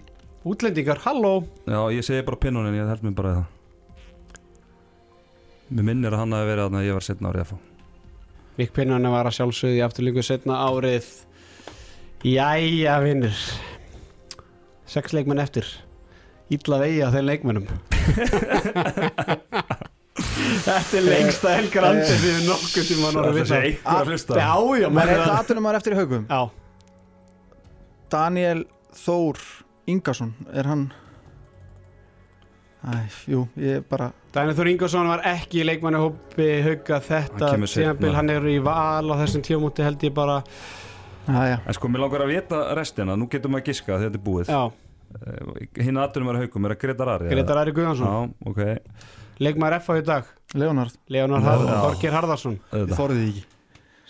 Útlendingar, halló. Já, ég segi bara pinnunin, ég held mér bara það. Mér minnir að hann hafi verið að ég var setna árið að fá. Vík Pinnarni var að sjálfsögðu í afturlíku setna árið. Jæja vinnir Sex leikmenn eftir. Ítla vegi á þeim leikmennum Þetta er lengsta helgar andið því við nokkuð Þessi við einhver að hlusta. Já, já, menn menn er aðtunum maður eftir í haugum Já, Daniel Þór Ingarsson er hann? Æ, jú, ég er bara Daniel Þór Ingvarsson var ekki í leikmanni hópi hauga þetta tímabil, hann er í val á þessum tímamúti held ég bara. Æja, En sko, mér langar að vita restina, nú getum við að giska þegar þetta er búið. Já, Hinn aðdurum er haugum, er að Gretar Ari Gretar Ari Guðjónsson. Já, ok, Leikmaður F á í dag, Leonard, Leonard Já. Harð, Þorgir Harðarsson ég auðvitað þorði því ekki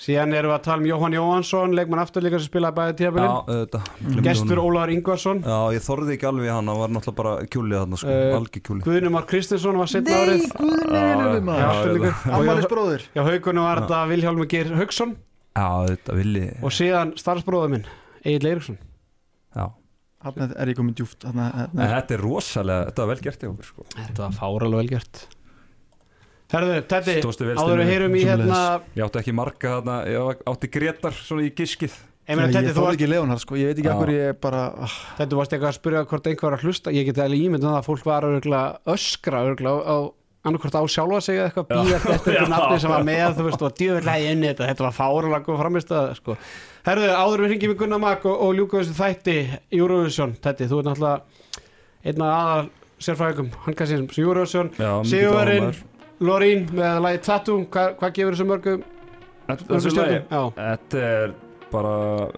Síðan erum við að tala um Jóhann Jóhansson leikmann aftur líka sem spilaði bæði auðvitað. Gleymdi Gestur. Ólaður Ingvarsson. Já, ég þorði ekki alveg hann, hann var náttúrulega bara kjúlið þarna sko, Eh, algjör kjúlið Guðnumar Kristinsson var setna árið. Já, aftur líka. já. Og Ammalis hjá- bróðir Já, haugunum var þetta Vilhjálmur Geir Haugsson Já, þetta villi. Og síðan starfsbróður minn Egil Eiríksson. Já, Þarna er ég komin djúft þarna, en þarna, þetta er rosalega, þetta var vel Herðu, vel áður við heyrum í hérna Ég átti ekki marga þarna, ég átti Gretar svona í giskið. Ég meina, Teddy, ég þú þorði varst ekki Leonard sko, ég veit ekki hverju ég bara ah, Þetta varst eitthvað að spyrja hvort einhver var að hlusta. Ég geti alveg ímyndað að fólk var örgulega öskra örgulega á, annarkvort á sjálfa sig eitthvað býða eftir Já, einhver nafni sem var með þú veist og djöfullega í unni þetta. Þetta var fárulega góð framist að sko. Herðu, áður við hringjum í Gunnar Mag og, og ljúka þessu þætti Eurovision, Teddy, þú ert náttúrulega einn af aðal sérfræðingum hann kannski sem Sigurverinn, áhugaður. Lorín með lagi Tattoo, hvað, hvað gefur þessu mörgum Þessu lagi? Já, þetta er bara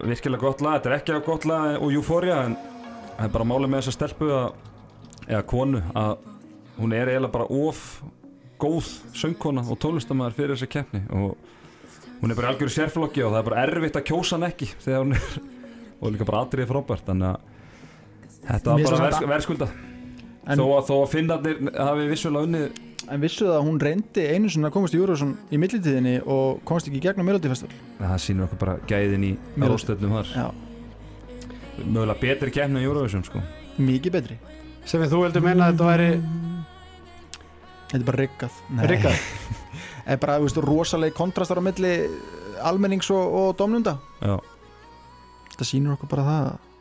virkilega gott lag, þetta er ekki að gott lag og Euphoria en það er bara málið með þessa stelpu að, eða konu að hún er eiginlega bara of góð söngkona og tónlistamæður fyrir þessa keppni og hún er bara í algjöru sérflokki og það er bara erfitt að kjósa hann ekki þegar hún er og líka bara atriði frábært þannig að þetta var bara verðskulda en, þó, þó að finnarnir hafi vissulega unnið en vissu það að hún reyndi einu sinna að komast í Eurovision í millitíðinni og komast ekki í gegnum Melody Festival það sýnir okkur bara gæðin í róstöldum þar. Já, mögulega betri keppni en Eurovision sko. Mikið betri. Sem við þú heldur meina að þetta væri Þetta er bara riggað. Nei. riggað? En bara, veist, rosaleg kontrastar á milli almennings og, og domnunda Já. Þetta sýnir okkur bara það að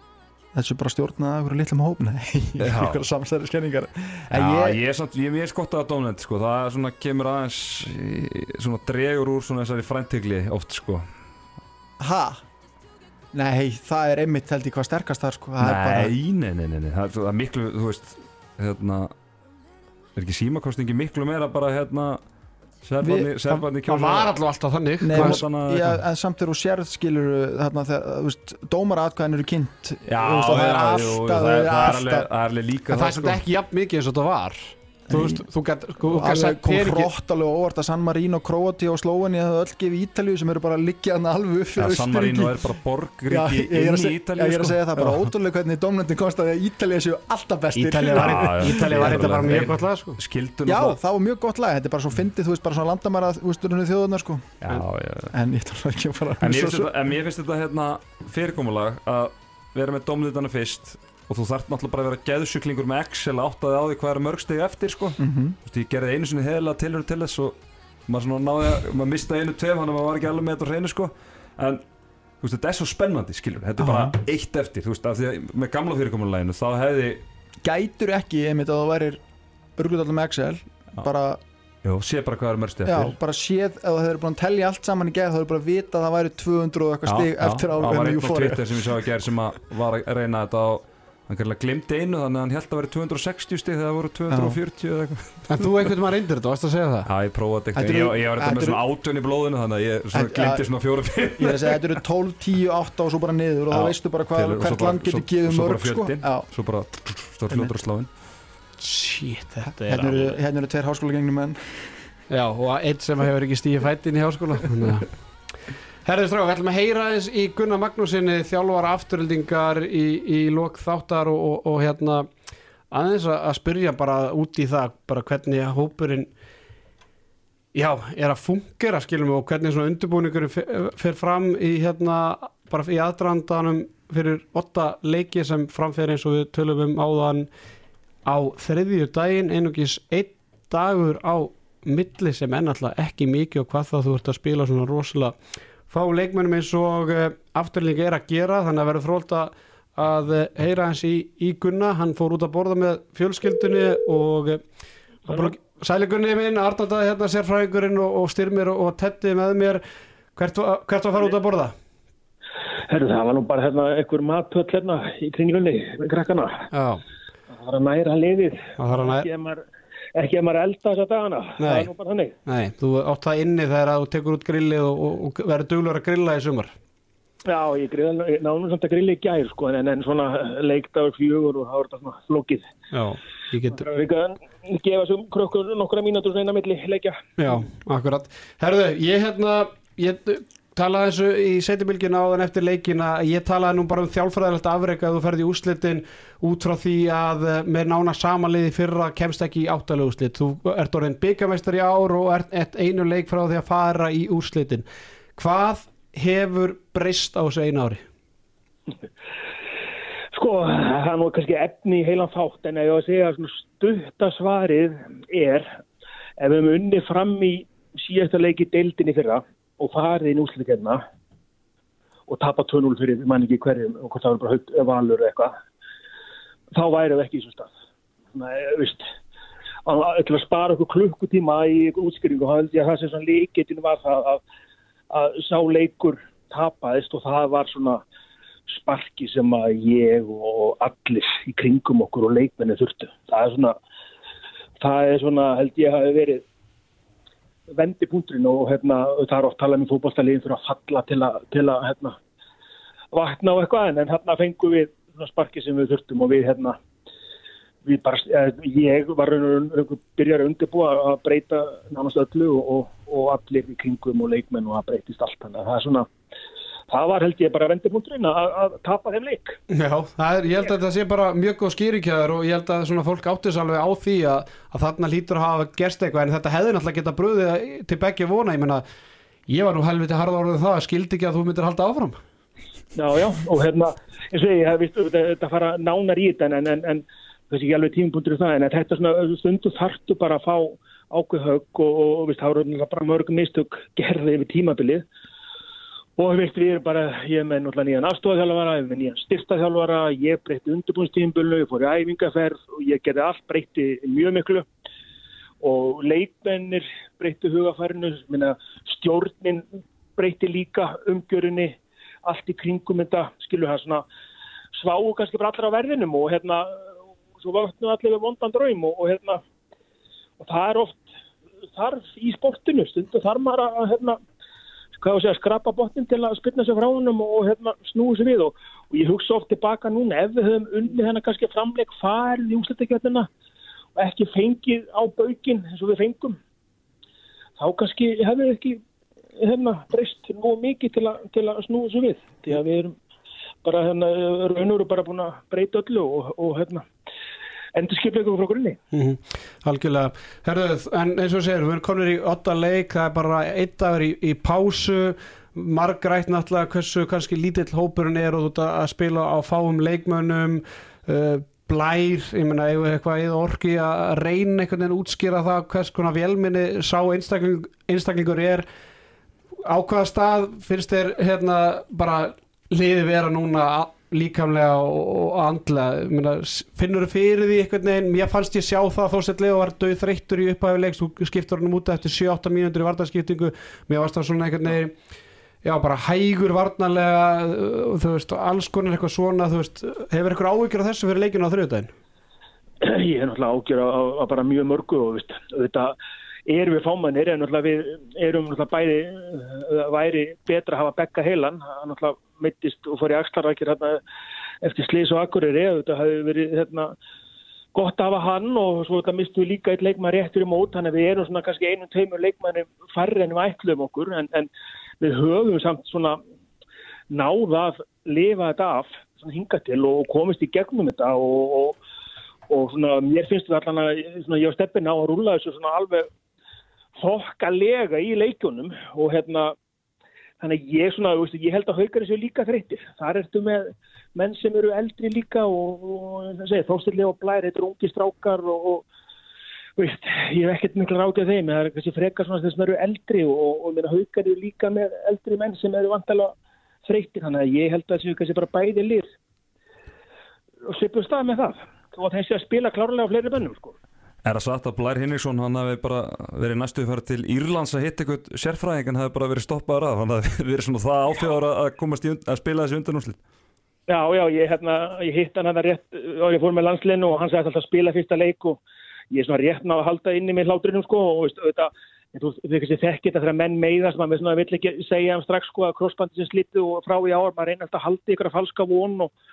Þessu bara stjórnað af einhverju litlum hóp Nei, einhverja samsæri skenningar ég, ég, er samt, ég er mjög skott að Donald sko. það er svona, kemur aðeins svona dregur úr svona þessari fræntegli oft sko ha? Nei, það er einmitt held ég hvað sterkast þar sko. Það er bara, nei, nei, nei, nei, nei, það er, það er miklu, þú veist hérna er ekki símakostingi miklu meira bara hérna serbarni, serbarni það var alltaf alltaf þannig Nei, er þarna- já, en samt þegar þú sérð skilur þarna þegar, dómaratkvæðin eru kynnt Já, það er já, alltaf, það það, er það, alveg, það líka það er samt ekki jafn mikið eins og þetta var þú veist, þú gætt alveg kom peningi hróttalega óvart að San Marino, Króati og Slóani það öll gefið Ítalíu sem eru bara að liggja hann alveg upp fyrir San Marino er bara borgríki inn að í já, ég er að sko. segja það bara ótrúlega hvernig dómnendin komst að að Ítalíu séu alltaf bestir. Ítalið var, þetta bara mjög gott lag sko. Já, það. var mjög gott lag, þetta er bara svo fyndið, þú veist, bara svona landamæra, þú veist, runni þjóðunar, sko. Já, já, En ég að finnst þetta, hérna, fyrirkomulag að vera með domnitana fyrst og þú þarft náttúrulega bara að vera geðsjúklingur með Excel áttaði á því hvað er mörg steg eftir sko. Mhm. Þú veist, ég gerði einu sinni heðilega tilhör til þess og maður að maður mistaði einu tveim þannig að maður var ekki alveg með þetta hreinu sko. en veist, þetta er svo spennandi, skilur þetta er bara eitt eftir, veist, því að með gamla fyrirkomuleginu þá hefði gætur ekki einmitt að það væri örglutallar með Excel bara, já, sé bara hvað er mörgst já, eftir bara séð ef það hefur búin að tellja allt saman í gerð þá hefur bara vita að það væri 200 og eitthvað stig eftir á það hann glimti einu þannig að hann held að vera 260 stig þegar það voru 240 eða eitthvað. En þú einhvern veginn reyndir þetta, varst að segja það? Já, ég prófaði Þetta ég, ég var þetta með svona átjön í blóðinu þannig að ég glimti svona fjóra fyrir ég er að segja þetta eru 12, 10, 8 og svo bara niður og þá veistu bara hvað, og hvert bara- land getur svo- gefið svo bara mörg sko. fjöldinn. Já, svo bara stór fljótur að sláinn Shit, þetta er hérna eru, alveg hérna eru tveir háskóla gengnum menn. Já, og einn sem hefur ekki stíði fættin í háskóla stráð, við ætlum að heyra eins í Gunnar Magnúsinni þjálfara afturöldingar í, í lok þáttar og, og, og hérna aðeins að, spyrja bara út í það bara hvernig hópurinn já, er að fungera skilum og hvernig svona undirbúningur fer fram í hérna bara í aðdrandanum fyrir åtta leiki sem framfer eins og við tölum um áðan á þriðju daginn einugis einn dagur á milli sem er náttúrulega ekki mikið og hvað þá þú ert að spila svona rosalega fá leikmennum eins og uh, afturlingi er að gera þannig að verður frólt að, uh, heyra hans í, í Gunna hann fór út að borða með fjölskyldunni og uh, sæligunni minn, Arnaldaði hérna sérfræðingurinn og, og styrmir og, og tetti með mér hvert, var- hvert var að fara út að borða? Herru, það var nú bara hérna einhver matöll hérna í kringlunni, með krakkana. Já, Það var að næra liðið, það hann að maður, ekki ef maður elda þessa dagana. Það Nei. er nú bara þannig. Nei, þú átt það inni þegar að þú tekur út grillið og, og, og verður duglur að grilla í sumar Já, ég griða, ég náðum samt að grilla í gær, sko, en, en svona leikdagur fjögur og það var þetta svona flókið. Já, ég get Það er ekki að gefa þessum krökkur nokkra mínútur svona milli leikja. Já, akkurat. Herðu, ég hérna, ég talaði þessu í setjubilgina áðan eftir leikina, ég talaði nú bara um þjálfræðilegt afreik að þú ferði í úslitin út frá því að eh, með nána samanliði fyrra kemst ekki í áttalega úslit. Þú ert orðin byggamestar í ár og ert einu leik frá því að fara í úslitin. Hvað hefur breyst á þessu einu ári? Sko, það er nú kannski efni í heilan þátt, en að segja að svona stutta svarið er, ef við höfum unni fram í síðasta leiki deildinni fyrra og farið inn úsliðkefna og tapa 2-0 fyrir, ég man ekki hverjum, og hvort það var bara valur eða eitthvað, þá væri við ekki í svo stað. Þannig, að, veist, ætla að spara okkur klukkutíma í ég að það sem svona leiketinu var það að, að sá leikur tapaðist og það var svona sparki sem að ég og allir í kringum okkur og leikmenni þurftu. Það er svona, það er svona held ég hafi verið vendipunkturinn og hérna, það er oft talað með fótballstæliðin fyrir að falla til að, til að hérna, vakna á eitthvað en, en hérna fengum við sparki sem við þurftum og við hérna við bara, eh, ég var byrjar að undirbúa að breyta nánast öllu og, og allir í kringum og leikmenn og það breytist allt þannig að það er svona það var held ég bara vendipunkturinn að, tapa þeim leik. Já, það er, ég held að það sé bara mjög góð skýringjaður og ég held að svona fólk áttis alveg á því að, að þarna lítur að hafa gerst eitthvað en þetta hefði náttúrulega geta bröðið til begge vona, ég meina ég var nú helviti harða orðið það, skildi ekki að þú myndir halda áfram. Já, já, og hérna, eins og ég hef vist þetta, fara nánar í þetta en, en, en þessi ekki alveg tímapunktur um það en þetta svona stundu þartu bara að fá ákveð högg og, og, og veist, það voru bara mörg mistök gerði yfir tímabilið og veist, við erum bara, ég er með náttúrulega nýjan afstofaþjálfara, ég er með nýjan styrstaþjálfara, ég breytti undirbúinstímbölu, ég fór í æfingaferð og ég gerði allt breytti mjög miklu. Og leikmennir breytti hugafærinu, stjórnin breytti líka umgjörinni, allt í kringum þetta, skilur það svona sváu kannski bara allir á verðinum og hérna, svo vaknum allir við vondan draum og, og hérna, og það er oft þarf í sportinu, stundu þarf maður að hérna, hvað að segja, skrapa botnin til að spilna sér frá húnum og, hérna, snúi sér við og, og ég hugsa oft tilbaka núna ef við höfum unnið hennar kannski framleik farið í úslættakjötnina og ekki fengið á baukinn eins og við fengum þá kannski hefur við ekki hérna breyst nú mikið til, til að snúi sér við. Því að við erum bara hérna, raun og bara búin að breyta öllu og, og hérna endur skipla ykkur frá grunni. Mm Algjörlega, herruð, en eins og segir við erum komin í åtta leik, það er bara einn dagur í, í pásu. Margrætt náttúrulega hversu kannski lítill hópurinn er og þú ert að spila á fáum leikmönnum. Uh, blær, ég meina, ef eitthvað eða orki að reyna einhvern veginn að útskýra það hvers konar vélminni sá einstakling, einstaklingur er? Á hvaða stað finnst þér hérna bara liði vera núna a- líkamlega og, og andlega. Finnur þú fyrir því einhvern veginn? Mér fannst ég sjá það þó sett Leo var döð þreyttur í upphæfilegs, þú skiptur hann út eftir 7-8 mínútur í vartarskiptingu mér varst það svona einhvern veginn já bara hægur varnarlega uh, þú veist, alls konar eitthvað svona þú veist, hefur eitthvað áhyggjur á þessu fyrir leikinu á þriðudaginn? ég er náttúrulega ágjör á, bara mjög mörgu og veist, auðvitað erum við fámannir en náttúrulega við erum náttúrulega bæði uh, væri betra að hafa bekka heilan. Náttúrulega mittist og fór í axlarækir hérna, eftir Slis og Akureyri auðvitað hafi verið hérna, gott að hafa hann og svo þetta mistum við líka eitt leikmann réttur í mót þannig að við erum svona kannski einum teimur leikmanni færri en við ætlum okkur en, en við höfum samt svona náða að lifa þetta af hinga til og komist í gegnum þetta og, og og svona, mér finnst þetta allan að svona, ég á steppin á að rúla þessu svona alveg þokkalega í leikjunum og hérna þannig að ég svona, ég held að haukar þessu líka þreyttir, þar ertu með menn sem eru eldri líka og, og þóstillega og blær, þetta er ungi strákar og, og veist, ég hef ekkert miklu ráðið þeim, það er kannski frekar svona þess að eru eldri og, og haukar eru líka með eldri menn sem eru vantalega þreyttir, þannig að ég held að þessu kannski bara bæði lið og svipum stað með það. Og þessi að spila klárlega á fleiri bennum sko. Er það satt að Blær Hinriksson hann hafi bara verið næstuði farið til Írlands að hitta eitthvað sérfræðing en hafi bara verið stoppaður að hann hafi verið svona það áfjáður að komast í und, að spila þessi undanúslit Já, já, ég, hérna, ég hitt hann hérna rétt og ég fór með landslinnu og hann sagði alltaf að spila fyrsta leik og ég er svona rétt ná að halda inni með hlátrinum sko og veist, auðvitað, þú veist, þið þekkir þetta þegar menn meiðast, maður svona vill ekki segja um strax sko að crossbandi sem slittu og frá í ár, maður reynar alltaf að halda ykkur að falska von og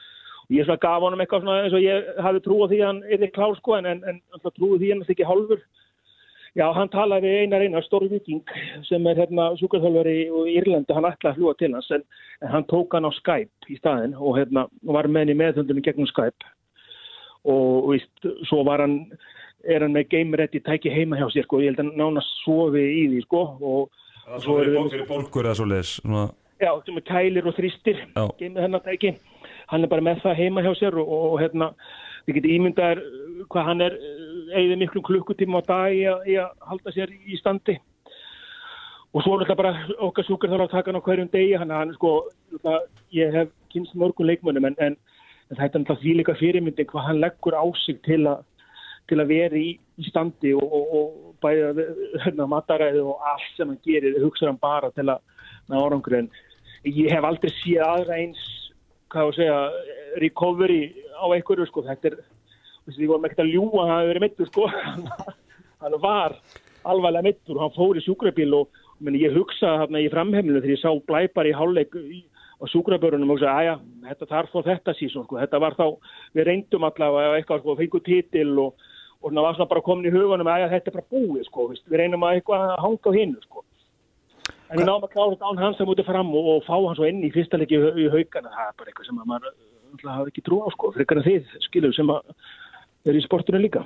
ég svona gaf honum eitthvað svona eins og ég hafi trú á því að hann er klár sko en, en, en trúi því hann er ekki hálfur. Já hann talaði við einar einar stóri viking sem er hérna súkarþjálfari í Írlandi, hann ætlaði að fljúa til hans en, en hann tók hann á Skype í staðin og hérna var með henni meðhundunum gegnum Skype. Og víst, svo var hann er hann með game ready tæki heima hjá sér sko, ég held að nána sofi í því sko og Það er svo fyrir bólkur eða svo leiðis Já, sem er kælir og tæki hann er bara með það heima hjá sér og, og hérna, við getum ímyndaðar hvað hann er eigðið miklu klukkutíma á dag í að, í að halda sér í standi. Og svo er þetta bara okkar sjúkar þarf að taka hann á hverjum degi hann, hann sko, ég hef kynst mörgum leikmönnum en, en, en þetta er náttúrulega því líka fyrirmyndin hvað hann leggur á sig til að til að vera í, í standi og, og, og bæða hérna, mataræði og allt sem hann gerir, hugsa hann bara til að ná árangur en ég hef aldrei séð aðra eins hvað að segja, recovery á einhverju sko, þetta er við vorum ekkert að ljúa að það hefur verið mittur sko. Hann var alvarlega mittur og hann fór í sjúkrabíl og meni, ég hugsaði þarna í framheimlinu þegar ég sá blæpar í hálfleik á sjúkrabörunum og hugsaði, aðja, þetta þarf þó þetta síðan sko, þetta var þá, við reyndum allavega eitthvað sko, fengu títil og, og það var svona bara komin í hugunum, aðja, þetta er bara búið sko, við reynum að eitthvað að hanga á hinnu sko En við náum að klára þetta án hans að mútið fram og, og fá hann svo inn í fyrsta leiki í, haugana. Það er bara eitthvað sem maður hafa ekki trú á sko, fyrir eitthvað þið, skilur, sem er í sportunum líka.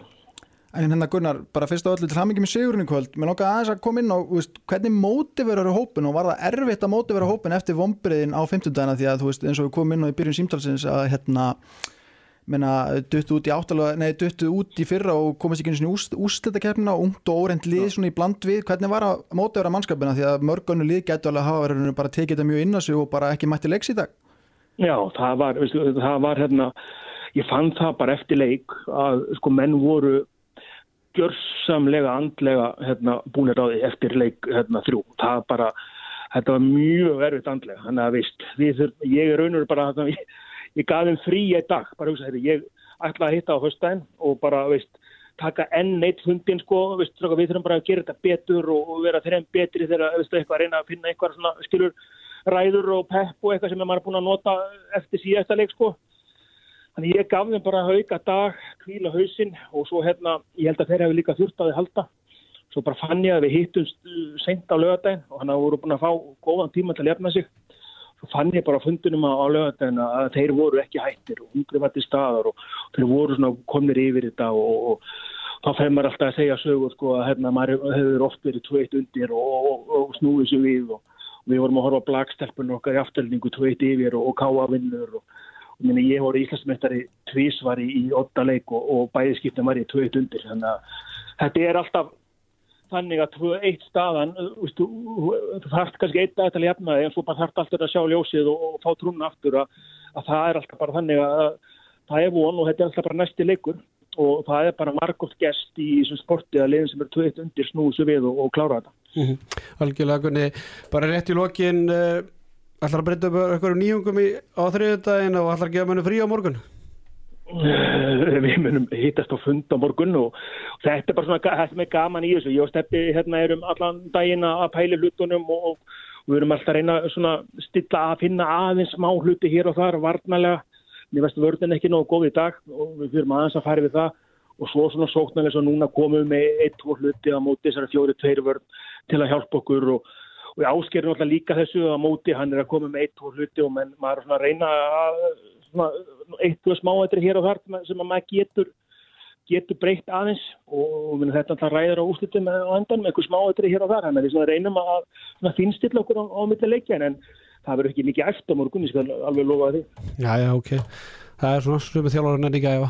En hérna Gunnar, bara fyrst á öllu til hamingi með sigurinn í kvöld, mér nokkað aðeins að koma inn á veist, hvernig mótiverar hópin og var það erfitt að mótivera hópin eftir vombriðin á 50 dagina því að þú veist eins og við komum inn á í byrjun símtalsins að hérna menna, duttu út í áttalega, nei, duttu út í fyrra og komast ekki eins og úst, úrslitakeppnina og ungt og óreint lið svona í bland við. Hvernig var að móta vera mannskapina? Því að mörgunni lið getur alveg að hafa verið bara tekið þetta mjög inn á sig og bara ekki mætti leiks í dag. Já, það var, veistu, það var hérna, ég fann það bara eftir leik að sko menn voru gjörsamlega andlega hérna búinir á því eftir leik hérna þrjú, það bara þetta var mjög erfitt andlega. Þannig að veist, við, ég er raunur bara hérna, ég, ég gaf þeim frí eitt dag bara hugsa þetta, ég ætla að hitta á höstæðin og bara, veist, taka enn eitt hundin sko, veist, við þurfum bara að gera þetta betur og, og vera þeirra betri þegar, veist, eitthvað að reyna að finna eitthvað svona, skilur, ræður og pepp og eitthvað sem maður er búin að nota eftir síðasta leik sko. Þannig ég gaf þeim bara hauga dag kvíla hausinn og svo hérna ég held að þeir hefur líka þurft að þið halda. Svo bara fann ég að við hittumst sent á lögadaginn og hann hafa voru búin að fá góðan tíma til að lefna sig fann ég bara fundunum á lögadaginn að þeir voru ekki hættir og ungri var til staðar og, og þeir voru komnir yfir þetta og, og, og þá fær maður alltaf að segja sögur sko að hérna maður hefur oft verið tveitt undir og snúið sér við og við vorum að horfa blagstelpunum okkar í afturlningu tveitt yfir og káa vinnur og Minni, ég voru íslensmestari tvísvar í, otta leik og, og bæðiskiptum var ég tveit undir þannig að þetta er alltaf þannig að 2-1 staðan, uh, veist, þú þú þarft kannski einn dag til að jafna þig en svo bara þarft alltaf að sjá ljósið og, og fá trúna aftur að, að það er alltaf bara þannig að það er von og þetta er alltaf bara næsti leikur og það er bara margótt gest í þessum sporti að liðin sem er 2-1 undir snúðu sig við og, og klára þetta. Mhm. Algjörlega Gunni, bara rétt í lokin uh, ætlar að breyta upp eitthvað nýjungum á þriðudaginn og ætlar að gefa mennu frí á morgun Eh, við munum hittast á fund á morgun og þetta er bara svona það sem er gaman í þessu. Ég og Steppi hérna erum allan daginn að pæli hlutunum og, og við erum alltaf að reyna svona stilla að finna aðeins smá hluti hér og þar varnalega, mér veist vörðin ekki nógu góð í dag og við fyrir aðeins að fara við það. Og svo svona sóknarlega svo núna komum við með eitt, tvo hluti á móti þessari fjóri, tveir vörn til að hjálpa okkur og, og ég áskerir náttúrulega líka þessu á móti, hann er að koma með eitt, tvo hluti og menn, maður er svona að reyna að svona, eitt, tvo smáættir hér og þar sem að- að maður getur getur breytt aðeins. Og, minn, þetta alltaf ræður á úslitum á endan með eitthvað smáættir hér og þar. Þannig að við reynum að finnstilla okkur á, á milli leikja en það verður ekki mikið eftir morgun, ég skal alveg lofa því. Já, já, ok. Það er svona sem þjálfarinn er ekki að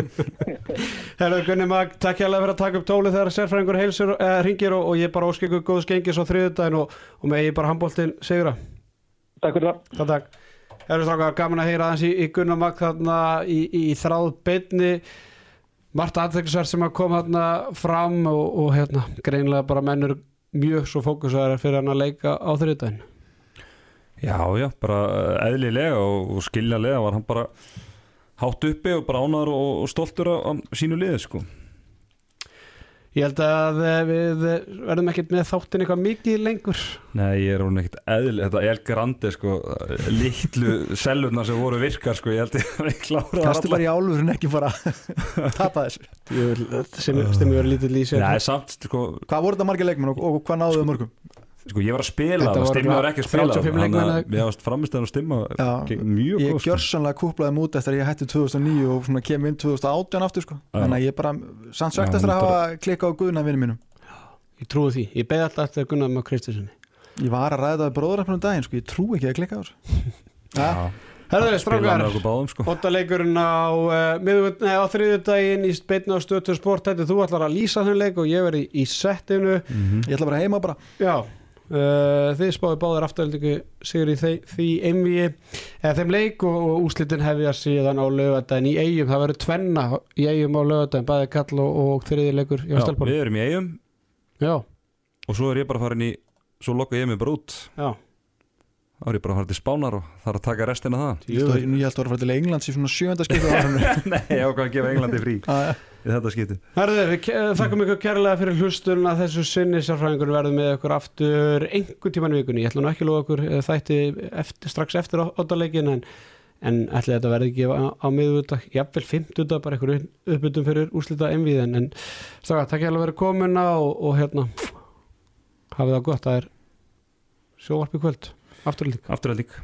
Herru Gunni Mag, takk hérlega fyrir að taka upp tóli þegar sérfræðingur heilsur, eh, ringir og, og ég bara óskir ykkur góðs gengis á þriðudaginn og, og með ég bara handbóltinn sigra. Takk fyrir það Herru strákar, gaman að heyra aðeins í, í Gunnar Mag þarna í, í þráð beinni Marta aðteklisverð sem að koma þarna fram og, og hérna, greinlega bara mennur mjög svo fókusaður fyrir hann að leika á þriðudaginn Já, já, bara eh, eðlilega og, og skiljanlega var hann bara hátt uppi og bara ánæður og, og stoltur á, á sínu liði sko. Ég held að eh, við eh, verðum ekkert með þáttin eitthvað mikið lengur. Nei, ég er hún ekkert eðlilega, þetta El Grande sko, litlu sellurnar sem voru virkar sko, ég held ég að við klára Kastu bara í álfur en ekki bara tapa þessu. Ég sem stemmi verið lítið lýsir Nei, samt, sko, Hvað voru þetta margir leikmenn og, og hvað náðuðu mörgum? Sko, ég var að spila Þetta það, Stimmi var ekki að spila 35 þannig að Mér varst framistæðan að Stimma Já, mjög Ég sko. gjörsanlega kúplaði mút eftir að ég hætti 2009 og svona kem inn 2018 aftur sko. Þannig að ég bara Já, eftir að hafa klikkað á guðna vinnum mínum Ég trúi því, ég beði alltaf eftir Gunnar með Kristiðssoni Ég var að ræða það bróðuröfnum daginn sko. Ég trú ekki að klikka á þessu ja. Herðu, Spila strákar báðum sko. Á, uh, á þriðjudaginn í beitna á stötu sport Þetta þú ætlar að lýsa þenn leik og ég verði í settinu Mhm. Ég ætla bara heima bara Já, uh, þið spáðu báðir afturöldingu sigur í því, því einvíi eða þeim leik og, og úslitin hefja síðan á lögadaginn í eigum það verður tvenna í eigum á lögadaginn bæði kall og, og þriði leikur í Já, Vestelborg Við erum í eigum Já, og svo er ég bara farin í svo lokka ég mig bara út. Já, þá er ég bara að fara til Spánar og þarf að taka restina af það. Ég held að ég held að fara til Englands í svona sjönda skipið á árinu. Nei, ég ákvað að gefa Englandi frí. Já, í þetta skipti. Herðu, við þakkum ykkur kærlega fyrir hlustun að þessu sinni. Sérfræðingur verður með ykkur aftur einhver tíman í vikunni, ég ætla nú ekki að lofa ykkur eh, þætti eftir, strax eftir óttaleikin en, en ætla þetta verði ekki á, á miðvöldag, jafnvel fimmtudag bara ykkur uppbyttum fyrir úrslita einvíðin. En staka, takk ég alveg verið komin á og, og hérna hafið það gott, það er sjóvarpi kvöld. Afturlík Afturhaldík